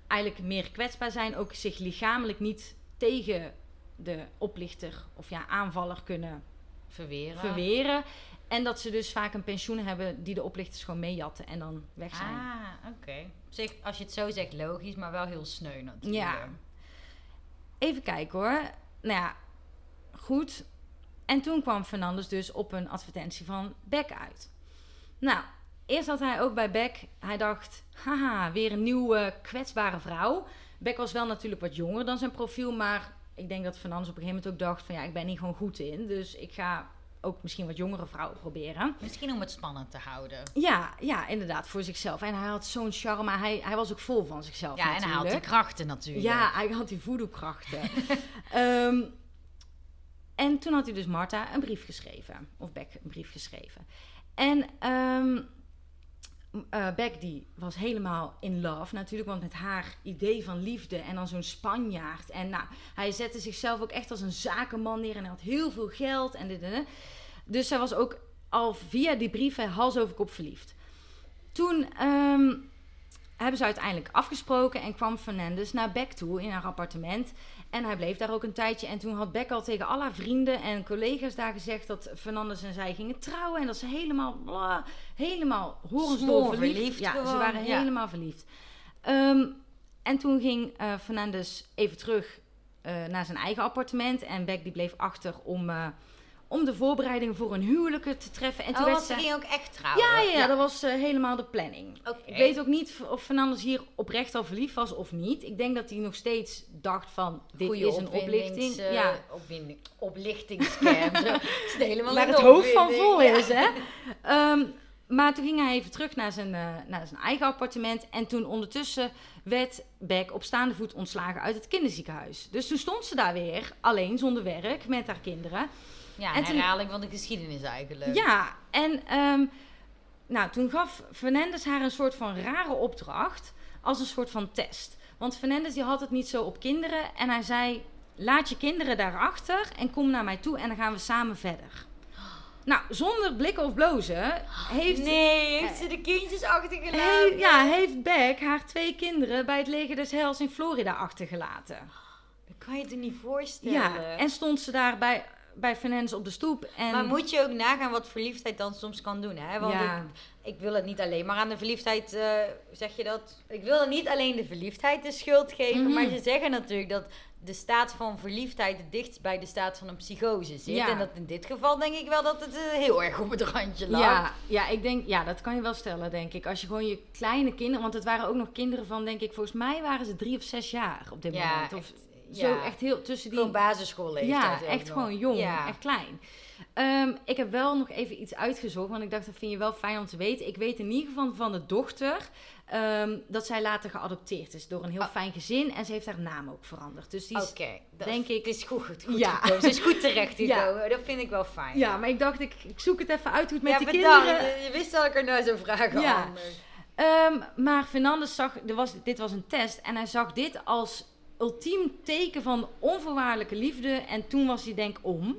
eigenlijk meer kwetsbaar zijn. Ook zich lichamelijk niet tegen de oplichter of ja, aanvaller kunnen Verweren. verweren. En dat ze dus vaak een pensioen hebben die de oplichters gewoon meejatten en dan weg zijn. Ah, oké. Zich, als je het zo zegt, logisch, maar wel heel sneu natuurlijk. Ja. Even kijken hoor. Nou ja, goed. En toen kwam Fernandes dus op een advertentie van Beck uit. Nou, eerst had hij ook bij Beck, hij dacht, haha, weer een nieuwe kwetsbare vrouw. Beck was wel natuurlijk wat jonger dan zijn profiel, maar ik denk dat Fernandes op een gegeven moment ook dacht van ja, ik ben hier gewoon goed in. Dus ik ga ook misschien wat jongere vrouwen proberen. Misschien om het spannend te houden. Ja, ja, inderdaad, voor zichzelf. En hij had zo'n charme, hij, hij was ook vol van zichzelf Ja, en hij had die krachten natuurlijk. Ja, hij had die voodoo-krachten. <laughs> Ehm, en toen had hij dus Marta een brief geschreven. Of Beck een brief geschreven. En ehm Beck die was helemaal in love natuurlijk. Want met haar idee van liefde en dan zo'n Spanjaard. En nou, hij zette zichzelf ook echt als een zakenman neer. En hij had heel veel geld en dit. Dus zij was ook al via die brieven hals over kop verliefd. Toen ehm, hebben ze uiteindelijk afgesproken en kwam Fernandes naar Beck toe in haar appartement. En hij bleef daar ook een tijdje. En toen had Beck al tegen al haar vrienden en collega's daar gezegd dat Fernandes en zij gingen trouwen. En dat ze helemaal, bla, helemaal horensdol verliefd. verliefd Ja, ze waren ja. helemaal verliefd. Ehm, en toen ging eh Fernandes even terug eh, naar zijn eigen appartement. En Beck die bleef achter om, eh, om de voorbereidingen voor een huwelijke te treffen. En toen oh, werd ze ging ook echt trouwen. ja, ja, ja, dat was eh, helemaal de planning. Ik weet ook niet of Fernandes hier oprecht al verliefd was of niet. Ik denk dat hij nog steeds dacht van, dit Goeie is een oplichting. eh, ja, opwinding, oplichtingscam. <laughs> Is helemaal waar het hoofd van vol Ja. is, hè. Ehm, maar toen ging hij even terug naar zijn, eh, naar zijn eigen appartement. En toen ondertussen werd Beck op staande voet ontslagen uit het kinderziekenhuis. Dus toen stond ze daar weer, alleen, zonder werk, met haar kinderen. Ja, En herhaling van de geschiedenis eigenlijk. Ja, en ehm, nou, toen gaf Fernandes haar een soort van rare opdracht. Als een soort van test. Want Fernandes die had het niet zo op kinderen. En hij zei, laat je kinderen daarachter en kom naar mij toe en dan gaan we samen verder. Nou, zonder blikken of blozen heeft, Nee, heeft ze de kindjes achtergelaten? he- ja, heeft Beck haar twee kinderen bij het leger des Heils in Florida achtergelaten. Dat kan je je niet voorstellen. Ja, en stond ze daar bij, bij Fernandes op de stoep. En, Maar moet je ook nagaan wat verliefdheid dan soms kan doen, hè? Want ja. ik, ik wil het niet alleen maar aan de verliefdheid, eh, zeg je dat? Ik wil het niet alleen de verliefdheid de schuld geven, Mhm. maar ze zeggen natuurlijk dat de staat van verliefdheid het dichtst bij de staat van een psychose zit. Ja. En dat in dit geval denk ik wel dat het eh, heel erg op het randje lag. Ja, ja, ik denk, ja, dat kan je wel stellen, denk ik. Als je gewoon je kleine kinderen, want het waren ook nog kinderen van, denk ik, volgens mij waren ze drie of zes jaar op dit Ja, moment. Of echt, zo, echt heel tussen die. Gewoon basisschoolleeftijd. ja, echt nog. gewoon jong, Ja. echt klein. Ehm, ik heb wel nog even iets uitgezocht, want ik dacht dat vind je wel fijn om te weten. Ik weet in ieder geval van de dochter ehm, dat zij later geadopteerd is door een heel Oh. fijn gezin en ze heeft haar naam ook veranderd. Dus die is, denk ik- is goed, goed, goed Ja. gekomen. Ze is goed terecht <laughs> Ja. Dat vind ik wel fijn. ja, maar ik dacht ik, ik zoek het even uit hoe het met ja, die bedankt. kinderen. Je, wist dat ik er naar zou vragen Ja. anders. Ehm, maar Fernandes zag, er was, dit was een test en hij zag dit als ultiem teken van onvoorwaardelijke liefde. En toen was hij denk om.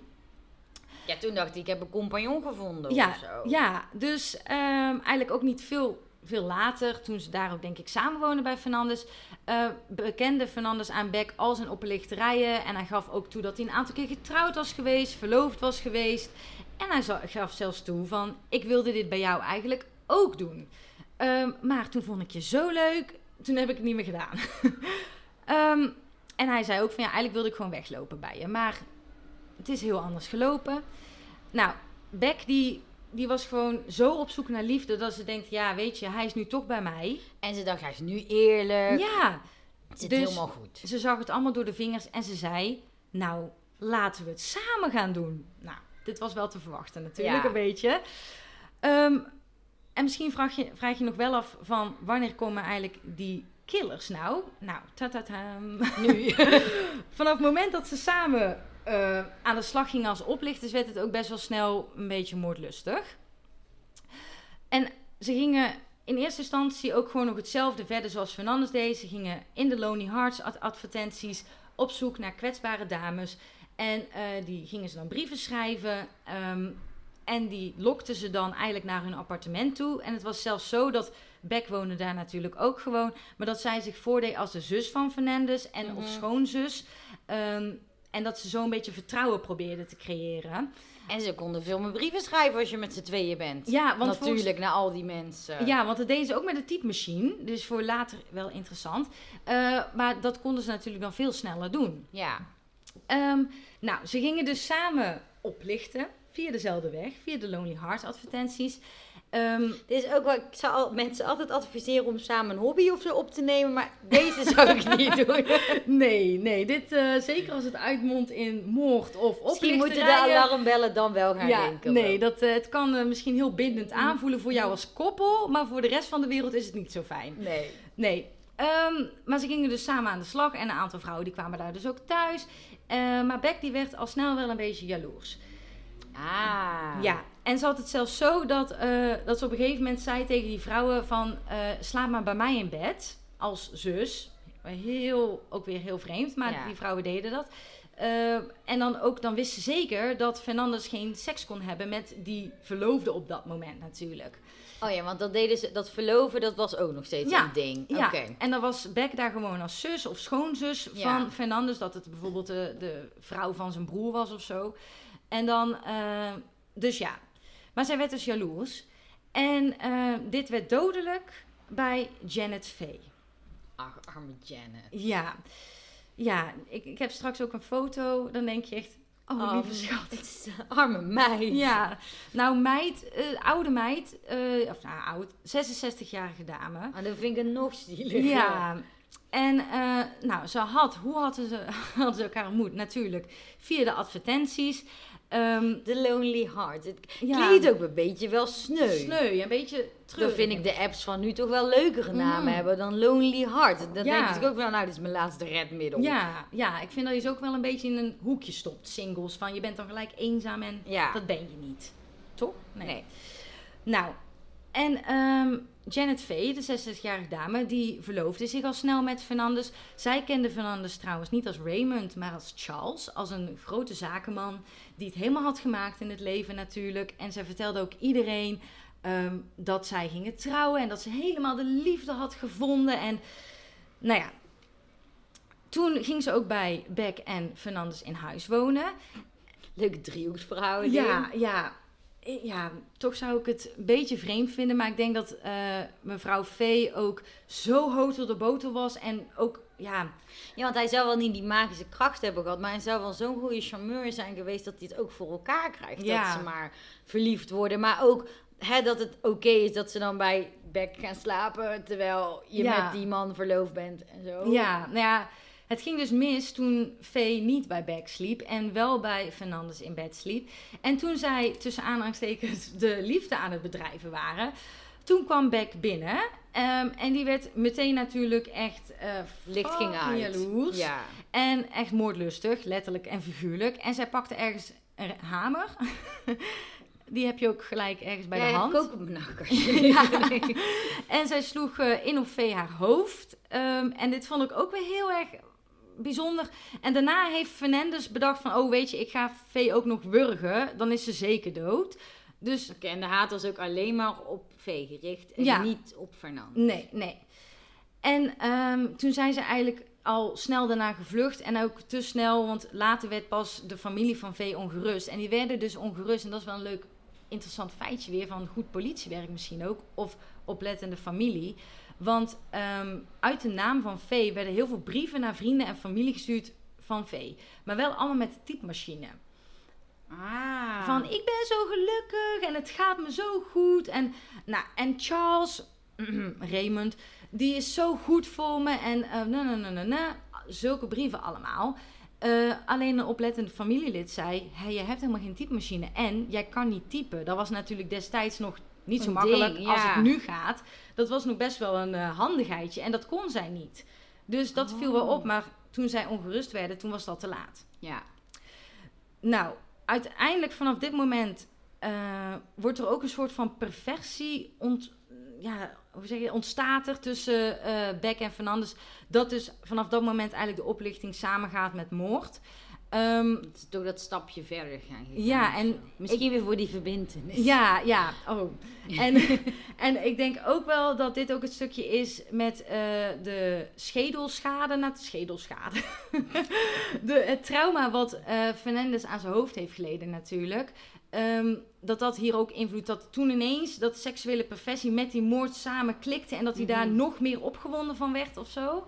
Ja, toen dacht ik, ik heb een compagnon gevonden Ja, of zo. ja, dus ehm, eigenlijk ook niet veel, veel later, toen ze daar ook denk ik samenwonen bij Fernandes, eh, bekende Fernandes aan Beck al zijn oplichterijen. En hij gaf ook toe dat hij een aantal keer getrouwd was geweest, verloofd was geweest. En hij gaf zelfs toe van, ik wilde dit bij jou eigenlijk ook doen. Ehm, maar toen vond ik je zo leuk, toen heb ik het niet meer gedaan. <laughs> Ehm, en hij zei ook van, ja, eigenlijk wilde ik gewoon weglopen bij je. Maar het is heel anders gelopen. Nou, Beck die, die was gewoon zo op zoek naar liefde dat ze denkt, ja, weet je, hij is nu toch bij mij. En ze dacht, hij is nu eerlijk. Ja, het zit dus- helemaal goed. ze zag het allemaal door de vingers en ze zei, nou, laten we het samen gaan doen. Nou, dit was wel te verwachten natuurlijk, Ja. een beetje. Ehm, en misschien vraag je, vraag je nog wel af van, wanneer komen eigenlijk die killers nou? Nou, tatatam. Nu. <laughs> Vanaf het moment dat ze samen eh, aan de slag gingen als oplichters, werd het ook best wel snel een beetje moordlustig. En ze gingen in eerste instantie ook gewoon nog hetzelfde verder zoals Fernandes deed. Ze gingen in de Lonely Hearts ad- advertenties op zoek naar kwetsbare dames. En eh, die gingen ze dan brieven schrijven. ehm, en die lokten ze dan eigenlijk naar hun appartement toe. En het was zelfs zo dat Beck woonde daar natuurlijk ook gewoon. Maar dat zij zich voordeed als de zus van Fernandes en of Mhm. schoonzus. Ehm, en dat ze zo een beetje vertrouwen probeerde te creëren. En ze konden veel meer brieven schrijven als je met z'n tweeën bent. Ja, want volgens- Natuurlijk, naar al die mensen. Ja, want dat deden ze ook met de typemachine. Dus voor later wel interessant. Eh, maar dat konden ze natuurlijk dan veel sneller doen. Ja. Ehm, nou, ze gingen dus samen oplichten. Via dezelfde weg. Via de Lonely Hearts advertenties. Ehm, Dit is ook wat ik zou al, mensen altijd adviseren om samen een hobby of zo op te nemen. Maar deze zou ik <laughs> niet doen. nee, nee. Dit, eh, zeker als het uitmondt in moord of Misschien moeten de oplichterijen. alarmbellen dan wel gaan ja, denken. nee, dat, eh, het kan eh, misschien heel bindend aanvoelen voor Mm. jou als koppel. Maar voor de rest van de wereld is het niet zo fijn. Nee. Nee. Ehm, maar ze gingen dus samen aan de slag en een aantal vrouwen die kwamen daar dus ook thuis. Maar Beck die werd al snel wel een beetje jaloers. Ah. Ja, en ze had het zelfs zo dat, eh, dat ze op een gegeven moment zei tegen die vrouwen van... eh slaap maar bij mij in bed, als zus. Heel, ook weer heel vreemd, maar Ja. die vrouwen deden dat. Eh, en dan ook, dan wist ze zeker dat Fernandes geen seks kon hebben met die verloofde op dat moment natuurlijk. Oh ja, want dat deden ze, dat verloven, dat was ook nog steeds Ja, een ding. Ja, en dan was Beck daar gewoon als zus of schoonzus Ja. van Fernandes. Dat het bijvoorbeeld de, de vrouw van zijn broer was of zo. En dan, eh, dus ja. Maar zij werd dus jaloers. En eh, dit werd dodelijk bij Janet Faye. Ach, arme Janet. Ja, ja ik, ik heb straks ook een foto. Dan denk je echt, oh, lieve schat. <laughs> Arme meid. Ja, nou meid, eh, oude meid, of nou oud, 66-jarige dame. Maar dan vind ik het nog zieliger. Ja, en nou, ze had, hoe hadden ze, <laughs> hadden ze elkaar ontmoet? Natuurlijk via de advertenties. Ehm The Lonely Heart. Het Ja. klinkt ook een beetje wel sneu. sneu, een beetje Dan terug. vind ik de apps van nu toch wel leukere namen Mhm. hebben dan Lonely Heart. Dan Ja. denk ik ook wel, nou, dit is mijn laatste redmiddel. Ja, ja, ik vind dat je ze ook wel een beetje in een hoekje stopt, singles. Van je bent dan gelijk eenzaam en Ja. dat ben je niet. Toch? Nee. Nou, en ehm, Janet Faye, de 66-jarige dame, die verloofde zich al snel met Fernandes. Zij kende Fernandes trouwens niet als Raymond, maar als Charles. Als een grote zakenman die het helemaal had gemaakt in het leven natuurlijk. En zij vertelde ook iedereen ehm, dat zij gingen trouwen en dat ze helemaal de liefde had gevonden. En nou ja, toen ging ze ook bij Beck en Fernandes in huis wonen. Leuke driehoeksverhouding. Ja, ja. Eh, Ja, toch zou ik het een beetje vreemd vinden. Maar ik denk dat eh, mevrouw V ook zo hoog tot de boter was. En ook, ja, Ja, want hij zou wel niet die magische kracht hebben gehad, maar hij zou wel zo'n goede charmeur zijn geweest dat hij het ook voor elkaar krijgt. Ja. Dat ze maar verliefd worden. Maar ook hè, dat het oké is dat ze dan bij Beck gaan slapen terwijl je Ja. met die man verloofd bent en zo. ja, nou ja. Het ging dus mis toen V niet bij Beck sliep en wel bij Fernandes in bed sliep. En toen zij tussen aanhalingstekens <laughs> de liefde aan het bedrijven waren, toen kwam Beck binnen. Ehm, en die werd meteen natuurlijk echt eh Licht ging uit. jaloers. Ja. En echt moordlustig, letterlijk en figuurlijk. En zij pakte ergens een hamer. <laughs> Die heb je ook gelijk ergens bij ja, de hand. <laughs> Ja. En zij sloeg eh, in op vee haar hoofd. Ehm, en dit vond ik ook weer heel erg bijzonder. En daarna heeft Fernandes bedacht van, oh weet je, ik ga Vee ook nog wurgen. Dan is ze zeker dood. Dus Oké, en de haat was ook alleen maar op V gericht en Ja. niet op Fernand. Nee, nee. En ehm, toen zijn ze eigenlijk al snel daarna gevlucht. En ook te snel, want later werd pas de familie van V ongerust. En die werden dus ongerust. En dat is wel een leuk, interessant feitje weer van goed politiewerk misschien ook. Of oplettende familie. Want ehm, uit de naam van V werden heel veel brieven naar vrienden en familie gestuurd van V. Maar wel allemaal met de typemachine. Ah. Van ik ben zo gelukkig en het gaat me zo goed. En, nou, en Charles, <clears throat> Raymond, die is zo goed voor me. En na, na, na, na, na. zulke brieven allemaal. Eh, alleen een oplettend familielid zei: hey, Je hebt helemaal geen typemachine en jij kan niet typen. Dat was natuurlijk destijds nog niet zo makkelijk ding, als ja. het nu gaat. Dat was nog best wel een eh, handigheidje en dat kon zij niet. Dus dat viel wel Oh. op, maar toen zij ongerust werden, toen was dat te laat. Ja. Nou, uiteindelijk vanaf dit moment eh, wordt er ook een soort van perversie ont, ja, hoe zeg je, ontstaat er tussen eh Beck en Fernandes. Dat dus vanaf dat moment eigenlijk de oplichting samengaat met moord. Ehm, Het is toch dat stapje verder gaan. gegaan Ja, en. Misschien weer voor die verbindenis. ja, ja. Oh. <laughs> En, en ik denk ook wel dat dit ook het stukje is met eh, de schedelschade. Nou, de schedelschade. <laughs> de, het trauma wat Fernandes aan zijn hoofd heeft geleden natuurlijk. Ehm, dat dat hier ook invloed dat toen ineens dat seksuele perversie met die moord samen klikte en dat hij daar Mhm. nog meer opgewonden van werd of zo.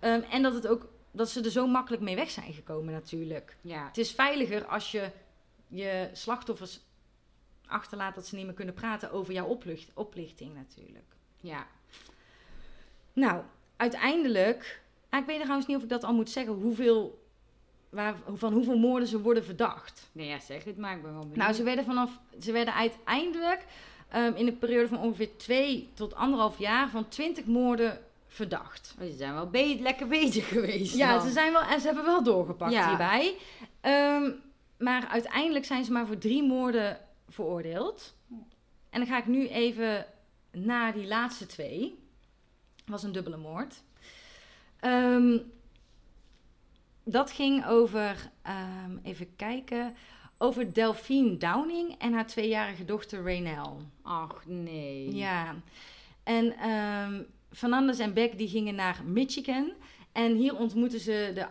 Ehm, en dat het ook dat ze er zo makkelijk mee weg zijn gekomen natuurlijk. Ja. Het is veiliger als je je slachtoffers achterlaat dat ze niet meer kunnen praten over jouw oplicht, oplichting natuurlijk. Ja. Nou, uiteindelijk, ah, ik weet trouwens niet of ik dat al moet zeggen, hoeveel, waar, van hoeveel moorden ze worden verdacht. Nee, ja, zeg het maar. Ik ben wel benieuwd. Nou, ze werden, vanaf, ze werden uiteindelijk ehm, in een periode van ongeveer twee tot anderhalf jaar van twintig moorden verdacht. Ze zijn wel be- lekker bezig geweest. Ja, dan. ze zijn wel en ze hebben wel doorgepakt Ja. hierbij. Ehm, maar uiteindelijk zijn ze maar voor drie moorden veroordeeld. En dan ga ik nu even naar die laatste twee. was een dubbele moord. Ehm, dat ging over, ehm, even kijken, over Delphine Downing en haar tweejarige dochter Raynell. Ach, nee. Ja, en ehm Fernandes en Beck die gingen naar Michigan. En hier ontmoetten ze de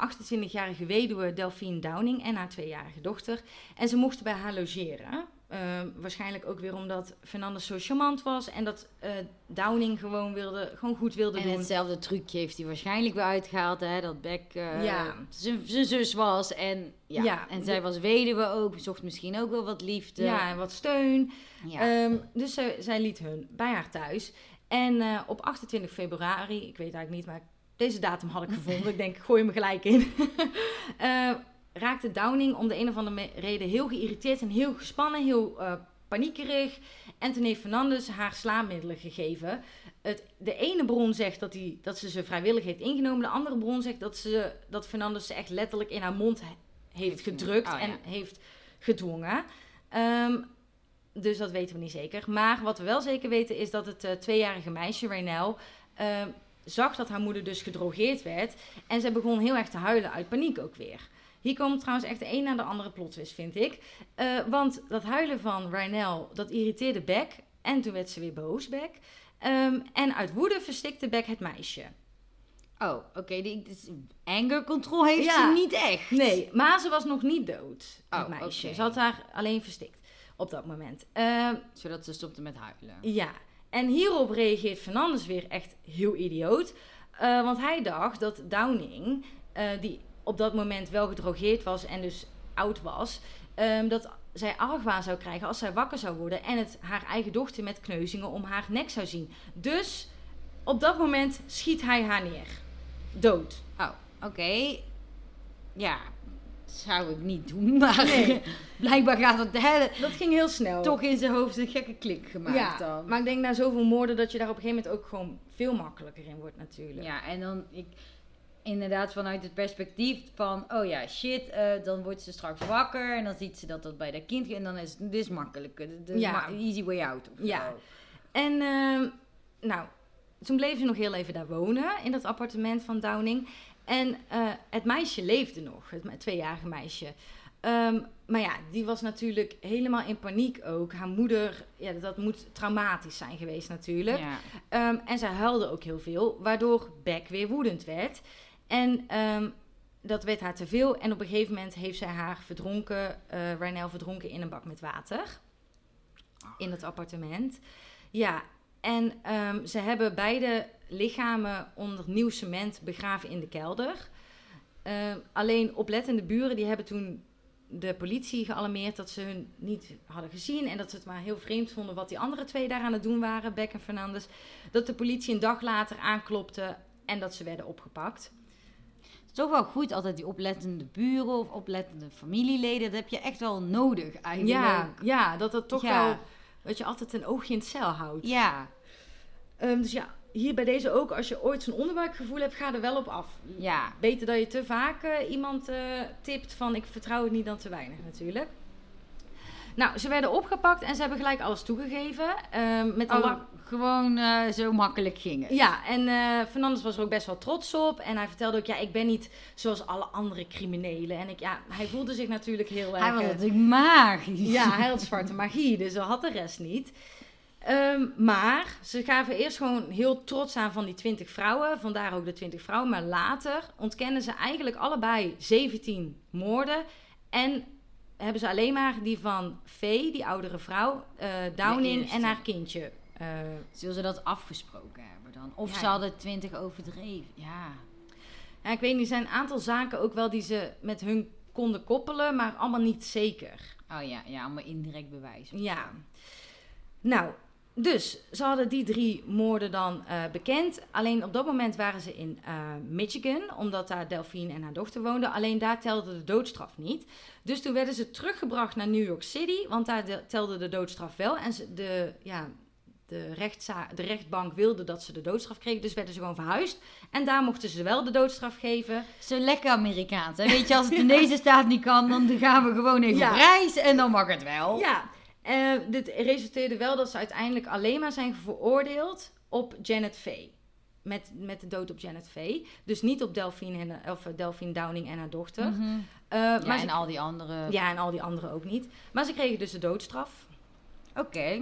28-jarige weduwe Delphine Downing en haar tweejarige dochter. En ze mochten bij haar logeren. Ehm, waarschijnlijk ook weer omdat Fernandes zo charmant was. En dat eh, Downing gewoon, wilde, gewoon goed wilde En doen. hetzelfde trucje heeft hij waarschijnlijk weer uitgehaald, hè? Dat Beck eh, Ja. zijn zus was. En, ja. Ja. en zij was weduwe ook, zocht misschien ook wel wat liefde. Ja, en wat steun. Ja. Ehm, dus zij, zij liet hun bij haar thuis. En eh, op 28 februari, ik weet eigenlijk niet, maar deze datum had ik gevonden. ik denk, ik gooi hem er gelijk in. <laughs> Eh, raakte Downing om de een of andere me- reden heel geïrriteerd en heel gespannen, heel eh, paniekerig. En toen heeft Fernandes haar slaapmiddelen gegeven. Het, de ene bron zegt dat, hij, dat ze ze vrijwillig heeft ingenomen. De andere bron zegt dat, ze, dat Fernandes ze echt letterlijk in haar mond he- heeft gedrukt. Oh, en heeft gedwongen. Ehm, dus dat weten we niet zeker. Maar wat we wel zeker weten is dat het eh, tweejarige meisje, Raynell, ehm, zag dat haar moeder dus gedrogeerd werd. En zij begon heel erg te huilen uit paniek ook weer. Hier komt trouwens echt de een na de andere plot twist, vind ik. Eh, want dat huilen van Raynell, dat irriteerde Beck. En toen werd ze weer boos, Beck. Ehm, en uit woede verstikte Beck het meisje. Oh, oké. die dus anger control heeft Ja. ze niet echt. Nee, maar ze was nog niet dood, het Oh, meisje. Ze had haar alleen verstikt op dat moment. Ehm, Zodat ze stopte met huilen. Ja, en hierop reageert Fernandes weer echt heel idioot. Eh, want hij dacht dat Downing, eh, die op dat moment wel gedrogeerd was en dus oud was, ehm, dat zij argwaan zou krijgen als zij wakker zou worden en het haar eigen dochter met kneuzingen om haar nek zou zien. Dus op dat moment schiet hij haar neer. Dood. Oh, oké. Ja, zou ik niet doen, <laughs> maar Nee. blijkbaar gaat het hè, Dat ging heel snel. toch in zijn hoofd een gekke klik gemaakt ja, dan. maar ik denk na zoveel moorden dat je daar op een gegeven moment ook gewoon veel makkelijker in wordt natuurlijk. Ja, en dan ik, inderdaad vanuit het perspectief van, oh ja, shit, eh, dan wordt ze straks wakker en dan ziet ze dat dat bij dat kind en dan is het makkelijker, de, Ja. ma- easy way out. Of Ja. zo. En ehm, nou, toen bleven ze nog heel even daar wonen in dat appartement van Downing. En eh, het meisje leefde nog, het tweejarige meisje. Ehm, maar ja, die was natuurlijk helemaal in paniek ook. Haar moeder, ja, dat moet traumatisch zijn geweest natuurlijk. Ja. Ehm, en zij huilde ook heel veel, waardoor Beck weer woedend werd. En ehm, dat werd haar te veel. En op een gegeven moment heeft zij haar verdronken, Rynel verdronken in een bak met water. In het appartement. Ja, en ze hebben beide lichamen onder nieuw cement begraven in de kelder. Ehm, alleen oplettende buren die hebben toen de politie gealarmeerd dat ze hun niet hadden gezien en dat ze het maar heel vreemd vonden wat die andere twee daar aan het doen waren, Beck en Fernandes. Dat de politie een dag later aanklopte en dat ze werden opgepakt. Het is toch wel goed altijd die oplettende buren of oplettende familieleden. Dat heb je echt wel nodig eigenlijk. Ja, ja, dat het toch Ja. wel, dat je altijd een oogje in het cel houdt. Ja, Ehm, dus ja, hier bij deze ook, als je ooit zo'n onderbuikgevoel hebt, ga er wel op af. ja. Beter dat je te vaak eh, iemand eh, tipt van ik vertrouw het niet dan te weinig natuurlijk. Nou, ze werden opgepakt en ze hebben gelijk alles toegegeven. Ehm, met Oh, gewoon eh, zo makkelijk ging het. Ja, en eh Fernandes was er ook best wel trots op. En hij vertelde ook, ja, ik ben niet zoals alle andere criminelen. En ik, ja, hij voelde zich natuurlijk heel erg... Hij was natuurlijk magisch. Ja, hij had zwarte magie, dus dat had de rest niet. Ehm, maar ze gaven eerst gewoon heel trots aan van die 20 vrouwen, vandaar ook de 20 vrouwen. Maar later ontkennen ze eigenlijk allebei 17 moorden. En hebben ze alleen maar die van Faye, die oudere vrouw, eh, Downing en haar kindje. eh, Zullen ze dat afgesproken hebben dan? Of Ja. ze hadden twintig overdreven. Ja. ja, ik weet niet, er zijn een aantal zaken ook wel die ze met hun konden koppelen, maar allemaal niet zeker. Oh ja, ja, allemaal indirect bewijs. Ja. Nou, dus ze hadden die drie moorden dan eh, bekend. Alleen op dat moment waren ze in eh, Michigan, omdat daar Delphine en haar dochter woonden. Alleen daar telde de doodstraf niet. Dus toen werden ze teruggebracht naar New York City, want daar de- telde de doodstraf wel. En ze, de, ja, de, rechtza de rechtbank wilde dat ze de doodstraf kregen, dus werden ze gewoon verhuisd. En daar mochten ze wel de doodstraf geven. Zo lekker Amerikaans. Hè? <laughs> Weet je, als het in deze staat niet kan, dan gaan we gewoon even Ja. op reis en dan mag het wel. Ja, eh, dit resulteerde wel dat ze uiteindelijk alleen maar zijn veroordeeld op Janet Faye. Met, met de dood op Janet Faye. Dus niet op Delphine, en, of eh, Delphine Downing en haar dochter. Mhm. Eh, Ja, maar en ze- al die andere. ja, en al die anderen ook niet. Maar ze kregen dus de doodstraf. Oké.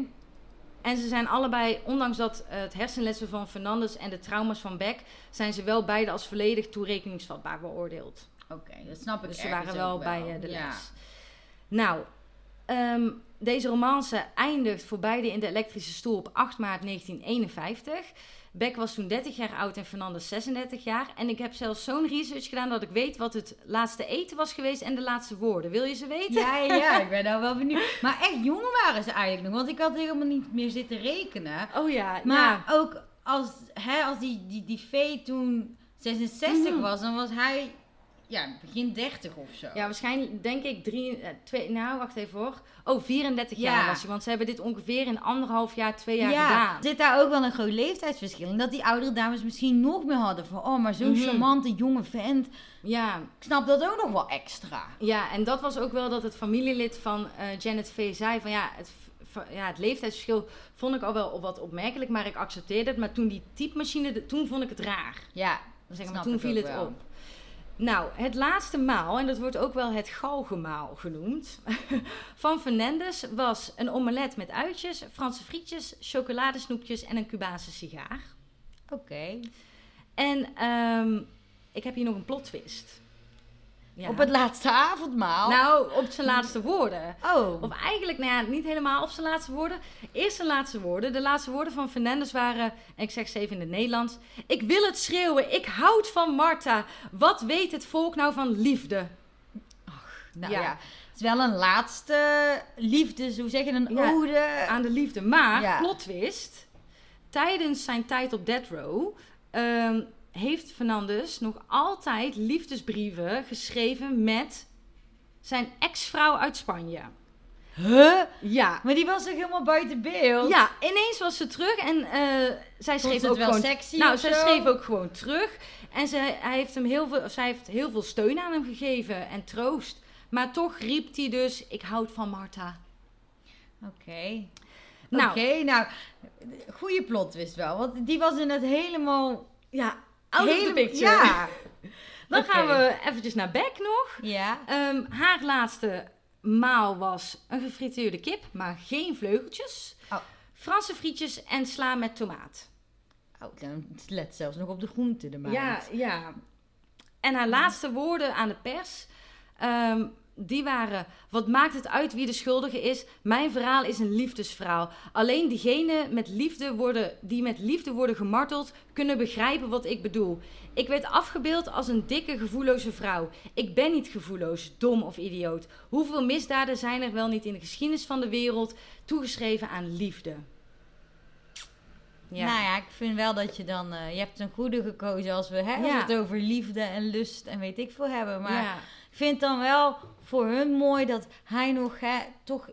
En ze zijn allebei, ondanks dat het hersenlessen van Fernandes en de trauma's van Beck, zijn ze wel beide als volledig toerekeningsvatbaar beoordeeld. Oké, dat snap ik Dus ze waren wel bij de Ja. les. Nou, ehm, deze romance eindigt voor beide in de elektrische stoel op 8 maart 1951. Beck was toen 30 jaar oud en Fernandes 36 jaar. En ik heb zelfs zo'n research gedaan dat ik weet wat het laatste eten was geweest en de laatste woorden. Wil je ze weten? Ja, ja, ik ben <laughs> nou wel benieuwd. Maar echt jong waren ze eigenlijk nog, want ik had helemaal niet meer zitten rekenen. Oh ja, Maar ja. ook als, hè, als die, die, die vee toen 66 Mhm. was, dan was hij ja, begin 30 of zo. Ja, waarschijnlijk denk ik drie, eh, twee, nou wacht even hoor. Oh, 34 Ja. jaar was hij, want ze hebben dit ongeveer in anderhalf jaar, twee jaar ja, gedaan. zit daar ook wel een groot leeftijdsverschil in. Dat die oudere dames misschien nog meer hadden van, oh, maar zo'n Mhm. charmante jonge vent. Ja, Ik snap dat ook nog wel extra. Ja, en dat was ook wel dat het familielid van eh, Janet V zei van ja het, ja, het leeftijdsverschil vond ik al wel wat opmerkelijk, maar ik accepteerde het. Maar toen die typemachine, toen vond ik het raar. Ja, zeg maar, toen viel het wel. op. Nou, het laatste maal, en dat wordt ook wel het galgenmaal genoemd, <laughs> van Fernandes was een omelet met uitjes, Franse frietjes, chocoladesnoepjes en een Cubaanse sigaar. Oké. En ehm, ik heb hier nog een plot twist. Ja. Op het laatste avondmaal? Nou, op zijn laatste woorden. oh. Of eigenlijk, nou ja, niet helemaal op zijn laatste woorden. Eerst zijn laatste woorden. De laatste woorden van Fernandes waren, en ik zeg ze even in het Nederlands. Ik wil het schreeuwen, ik houd van Marta. Wat weet het volk nou van liefde? nou ja. ja. Het is wel een laatste liefde, hoe zeg je, een Ja, ode. Aan de liefde. Maar, Ja. plot twist. Tijdens zijn tijd op Death Row... ehm, heeft Fernandes nog altijd liefdesbrieven geschreven met zijn ex-vrouw uit Spanje. Huh? Ja, Maar die was toch helemaal buiten beeld? Ja, ineens was ze terug en eh, zij schreef ook wel gewoon. sexy nou, zij zo? schreef ook gewoon terug. En ze, hij heeft hem heel veel, zij heeft heel veel steun aan hem gegeven en troost. Maar toch riep hij dus: Ik houd van Marta. Oké. Nou. Oké, nou, goede plot wist wel. Want die was in het helemaal... Ja, out of the hele- picture. Ja. <laughs> Dan gaan we eventjes naar Beck nog. Ja. Ehm, haar laatste maal was een gefrituurde kip, maar geen vleugeltjes. Oh. Franse frietjes en sla met tomaat. Oh, dan let zelfs nog op de groente de maand. Ja, ja. En haar laatste woorden aan de pers, ehm, die waren... Wat maakt het uit wie de schuldige is? Mijn verhaal is een liefdesverhaal. Alleen diegenen met liefde worden, die met liefde worden gemarteld... kunnen begrijpen wat ik bedoel. Ik werd afgebeeld als een dikke, gevoelloze vrouw. Ik ben niet gevoelloos, dom of idioot. Hoeveel misdaden zijn er wel niet in de geschiedenis van de wereld... toegeschreven aan liefde? Ja. Nou ja, ik vind wel dat je dan... eh, je hebt een goede gekozen als we, hè, als Ja. het over liefde en lust en weet ik veel hebben. Maar ja. Vind dan wel voor hun mooi dat hij nog hè, toch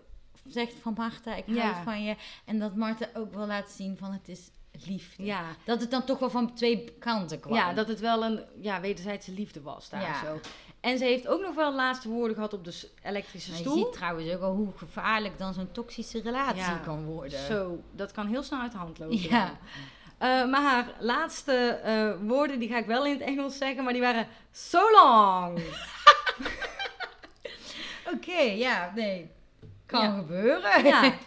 zegt van Marta, ik hou Ja. van je. En dat Marta ook wel laat zien van het is liefde. ja. Dat het dan toch wel van twee kanten kwam. Ja, dat het wel een ja, wederzijdse liefde was daar Ja. zo. En ze heeft ook nog wel laatste woorden gehad op de elektrische Maar je stoel. ziet trouwens ook al hoe gevaarlijk dan zo'n toxische relatie Ja, kan worden. Zo, dat kan heel snel uit de hand lopen. Ja. Eh, maar haar laatste eh, woorden, die ga ik wel in het Engels zeggen, maar die waren so long. <laughs> <laughs> Oké, ja, nee. Kan Ja. gebeuren. ja. <laughs>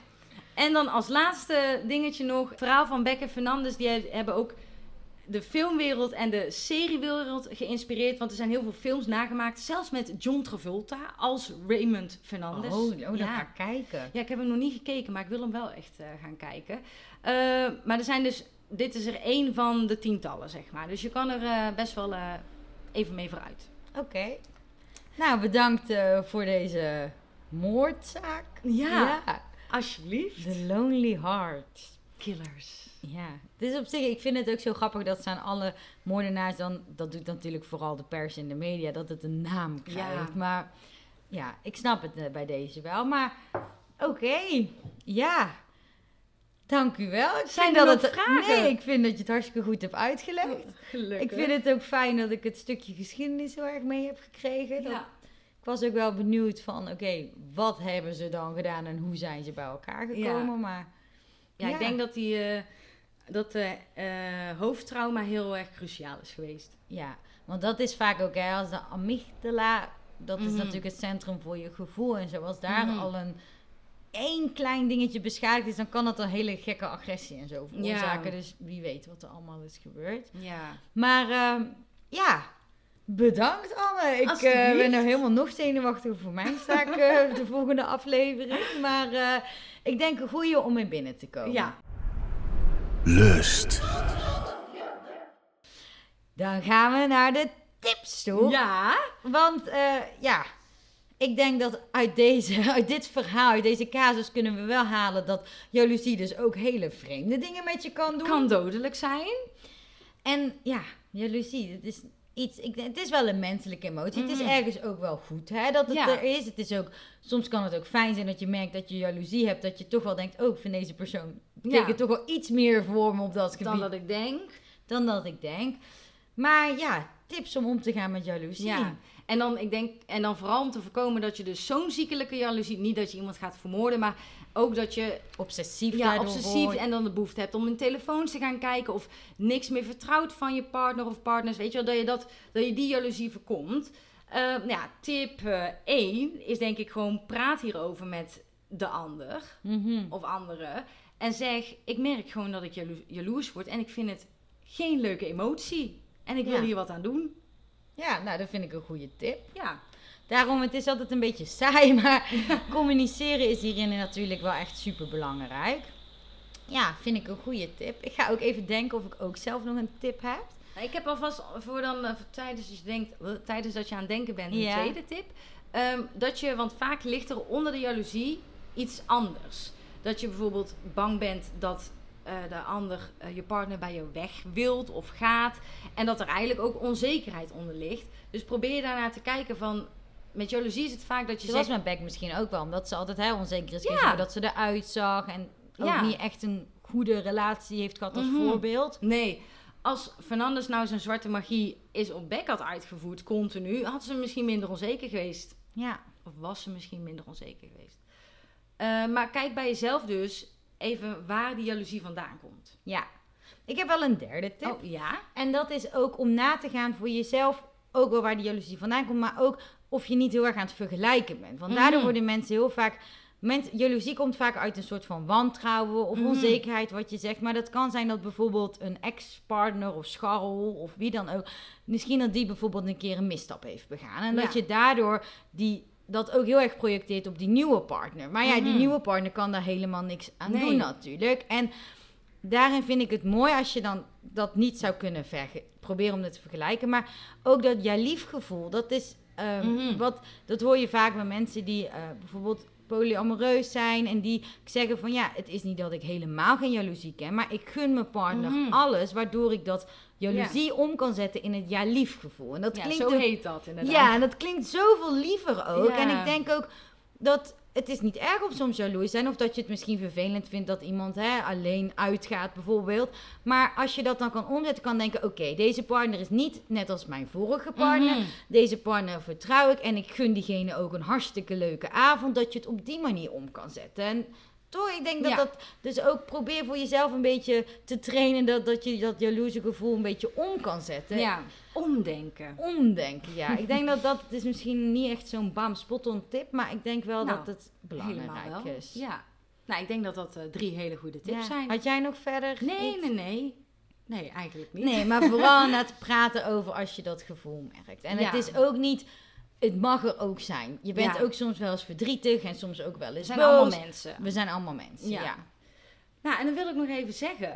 En dan als laatste dingetje nog, het verhaal van Beck en Fernandes, die he- hebben ook de filmwereld en de seriewereld geïnspireerd, want er zijn heel veel films nagemaakt, zelfs met John Travolta als Raymond Fernandes. Oh, oh dan Ja. ga ik kijken. Ja, ik heb hem nog niet gekeken, maar ik wil hem wel echt eh, gaan kijken. Eh, maar er zijn dus, dit is er één van de tientallen, zeg maar. Dus je kan er eh, best wel even mee vooruit. Oké. Nou, bedankt eh, voor deze moordzaak. Ja. Alsjeblieft. The Lonely Heart. Killers. Ja, is op zich, ik vind het ook zo grappig dat ze aan alle moordenaars dan, dat doet natuurlijk vooral de pers en de media, dat het een naam krijgt. Ja. Maar ja, ik snap het eh, bij deze wel. Maar oké, ja. Dank u wel. Ik Zijn vind dat het, vragen? Nee, ik vind dat je het hartstikke goed hebt uitgelegd. Gelukkig. Ik vind het ook fijn dat ik het stukje geschiedenis heel erg mee heb gekregen. Dat- Ja. Ik was ook wel benieuwd van, oké, wat hebben ze dan gedaan en hoe zijn ze bij elkaar gekomen? Maar Ja, Ja. ik denk dat, die, eh, dat de eh, hoofdtrauma heel erg cruciaal is geweest. Ja, want dat is vaak ook, hè, als de amygdala, dat is Mhm. natuurlijk het centrum voor je gevoel. En zoals daar Mhm. al een één klein dingetje beschadigd is, dan kan dat een hele gekke agressie en zo veroorzaken. Ja. Dus wie weet wat er allemaal is gebeurd. Ja. Maar ehm, ja, bedankt Anne. Ik eh, ben nou helemaal nog zenuwachtig voor mijn zaak, eh, <laughs> de volgende aflevering. Maar eh, ik denk een goede om in binnen te komen. Ja. Lust. Dan gaan we naar de tips toe. Ja. Want eh, ja, ik denk dat uit, deze, <laughs> uit dit verhaal, uit deze casus kunnen we wel halen dat jaloezie dus ook hele vreemde dingen met je kan doen. Kan dodelijk zijn. En ja, jaloezie, het is iets, ik, het is wel een menselijke emotie. Het is Mhm. ergens ook wel goed hè, dat het Ja. er is. Het is ook, soms kan het ook fijn zijn dat je merkt dat je jaloezie hebt. Dat je toch wel denkt, oh, vind deze persoon betekent toch wel iets meer voor me op dat gebied Dan dat ik denk. dan dat ik denk. Maar ja, tips om om te gaan met jaloezie. Ja. En dan, ik denk, en dan vooral om te voorkomen dat je dus zo'n ziekelijke jaloezie, niet dat je iemand gaat vermoorden, maar ook dat je Obsessief ja, obsessief wordt. en dan de behoefte hebt om in telefoons te gaan kijken of niks meer vertrouwt van je partner of partners. Weet je wel, dat je, dat, dat je die jaloezie voorkomt. Eh, nou ja, tip eh 1 is denk ik gewoon praat hierover met de ander Mhm. of anderen. En zeg, ik merk gewoon dat ik jalo- jaloers word en ik vind het geen leuke emotie. En ik wil hier wat aan doen. Ja, nou, dat vind ik een goede tip. Ja, Daarom, het is altijd een beetje <laughs> saai, maar communiceren is hierin natuurlijk wel echt super belangrijk. Ja, vind ik een goede tip. Ik ga ook even denken of ik ook zelf nog een tip heb. Nou, Ik heb alvast voor dan eh, voor tijdens, dat je denkt, tijdens dat je aan het denken bent, een Ja. tweede tip. Ehm, dat je, want vaak ligt er onder de jaloezie iets anders. Dat je bijvoorbeeld bang bent dat de ander, eh, je partner bij je weg wilt of gaat. En dat er eigenlijk ook onzekerheid onder ligt. Dus probeer je daarnaar te kijken van, met jaloezie is het vaak dat je Dat was mijn bek misschien ook wel, omdat ze altijd heel onzeker is. Ja. Dat ze eruit zag en ook Ja. niet echt een goede relatie heeft gehad als Mhm. voorbeeld. nee, als Fernandes nou zijn zwarte magie is op Beck had uitgevoerd, continu, had ze misschien minder onzeker geweest. Ja. Of was ze misschien minder onzeker geweest. Eh, maar kijk bij jezelf dus even waar die jaloezie vandaan komt. ja. Ik heb wel een derde tip. Oh ja? En dat is ook om na te gaan voor jezelf. ook wel waar die jaloezie vandaan komt, maar ook of je niet heel erg aan het vergelijken bent. Want daardoor Mhm. worden mensen heel vaak. Mens, jaloezie komt vaak uit een soort van wantrouwen of Mhm. onzekerheid, wat je zegt. Maar dat kan zijn dat bijvoorbeeld een ex-partner of scharrel of wie dan ook. Misschien dat die bijvoorbeeld een keer een misstap heeft begaan. En dat je daardoor die, dat ook heel erg projecteert op die nieuwe partner. Maar ja, die Mhm. nieuwe partner kan daar helemaal niks aan Nee. doen natuurlijk. En daarin vind ik het mooi als je dan dat niet zou kunnen verge- proberen om het te vergelijken. Maar ook dat ja-liefgevoel, dat is ehm, Mhm. wat, dat hoor je vaak bij mensen die eh, bijvoorbeeld polyamoreus zijn en die zeggen van ja, het is niet dat ik helemaal geen jaloezie ken, maar ik gun mijn partner Mhm. alles, waardoor ik dat jaloezie om kan zetten in het ja-liefgevoel. En dat Ja, klinkt zo ook- heet dat inderdaad. ja, en dat klinkt zoveel liever ook. Ja. En ik denk ook dat het is niet erg om soms jaloers zijn. Of dat je het misschien vervelend vindt dat iemand hè, alleen uitgaat bijvoorbeeld. Maar als je dat dan kan omzetten, kan denken... Oké, deze partner is niet net als mijn vorige partner. Mhm. Deze partner vertrouw ik. En ik gun diegene ook een hartstikke leuke avond. Dat je het op die manier om kan zetten. En toch, ik denk dat Ja. dat... Dus ook probeer voor jezelf een beetje te trainen... dat, dat je dat jaloerse gevoel een beetje om kan zetten Ja, omdenken. omdenken, ja. ik denk <laughs> dat dat het is misschien niet echt zo'n bam spot on tip, maar ik denk wel Nou, dat het belangrijk wel. is. Ja. Nou, ik denk dat dat eh, drie hele goede tips Ja. zijn. Had jij nog verder? Nee, iets? nee, nee. Nee, eigenlijk niet. Nee, maar <laughs> vooral net praten over als je dat gevoel merkt. En Ja. het is ook niet, het mag er ook zijn. Je bent Ja. ook soms wel eens verdrietig en soms ook wel We eens zijn boos. allemaal mensen. We zijn allemaal mensen, ja. Ja. Nou, en dan wil ik nog even zeggen,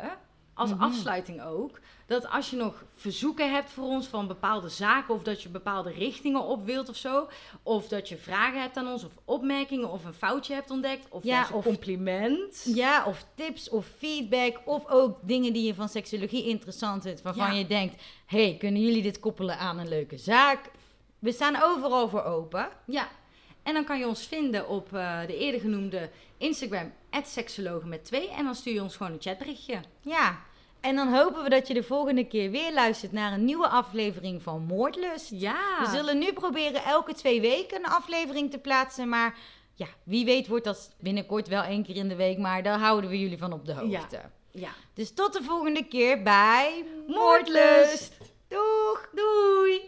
als Mhm. afsluiting ook, dat als je nog verzoeken hebt voor ons van bepaalde zaken, of dat je bepaalde richtingen op wilt of zo, of dat je vragen hebt aan ons, of opmerkingen, of een foutje hebt ontdekt, of Ja, of- compliment. Ja, of tips of feedback. Of ook dingen die je van seksologie interessant vindt. Waarvan Ja. je denkt, hey, kunnen jullie dit koppelen aan een leuke zaak? We staan overal voor open. Ja, en dan kan je ons vinden op eh, de eerder genoemde Instagram, seksologen met twee, en dan stuur je ons gewoon een chatberichtje. Ja, en dan hopen we dat je de volgende keer weer luistert naar een nieuwe aflevering van Moordlust. Ja. We zullen nu proberen elke twee weken een aflevering te plaatsen, maar ja, wie weet wordt dat binnenkort wel één keer in de week, maar daar houden we jullie van op de hoogte. Ja. Dus tot de volgende keer bij Moordlust. Doeg! Doei!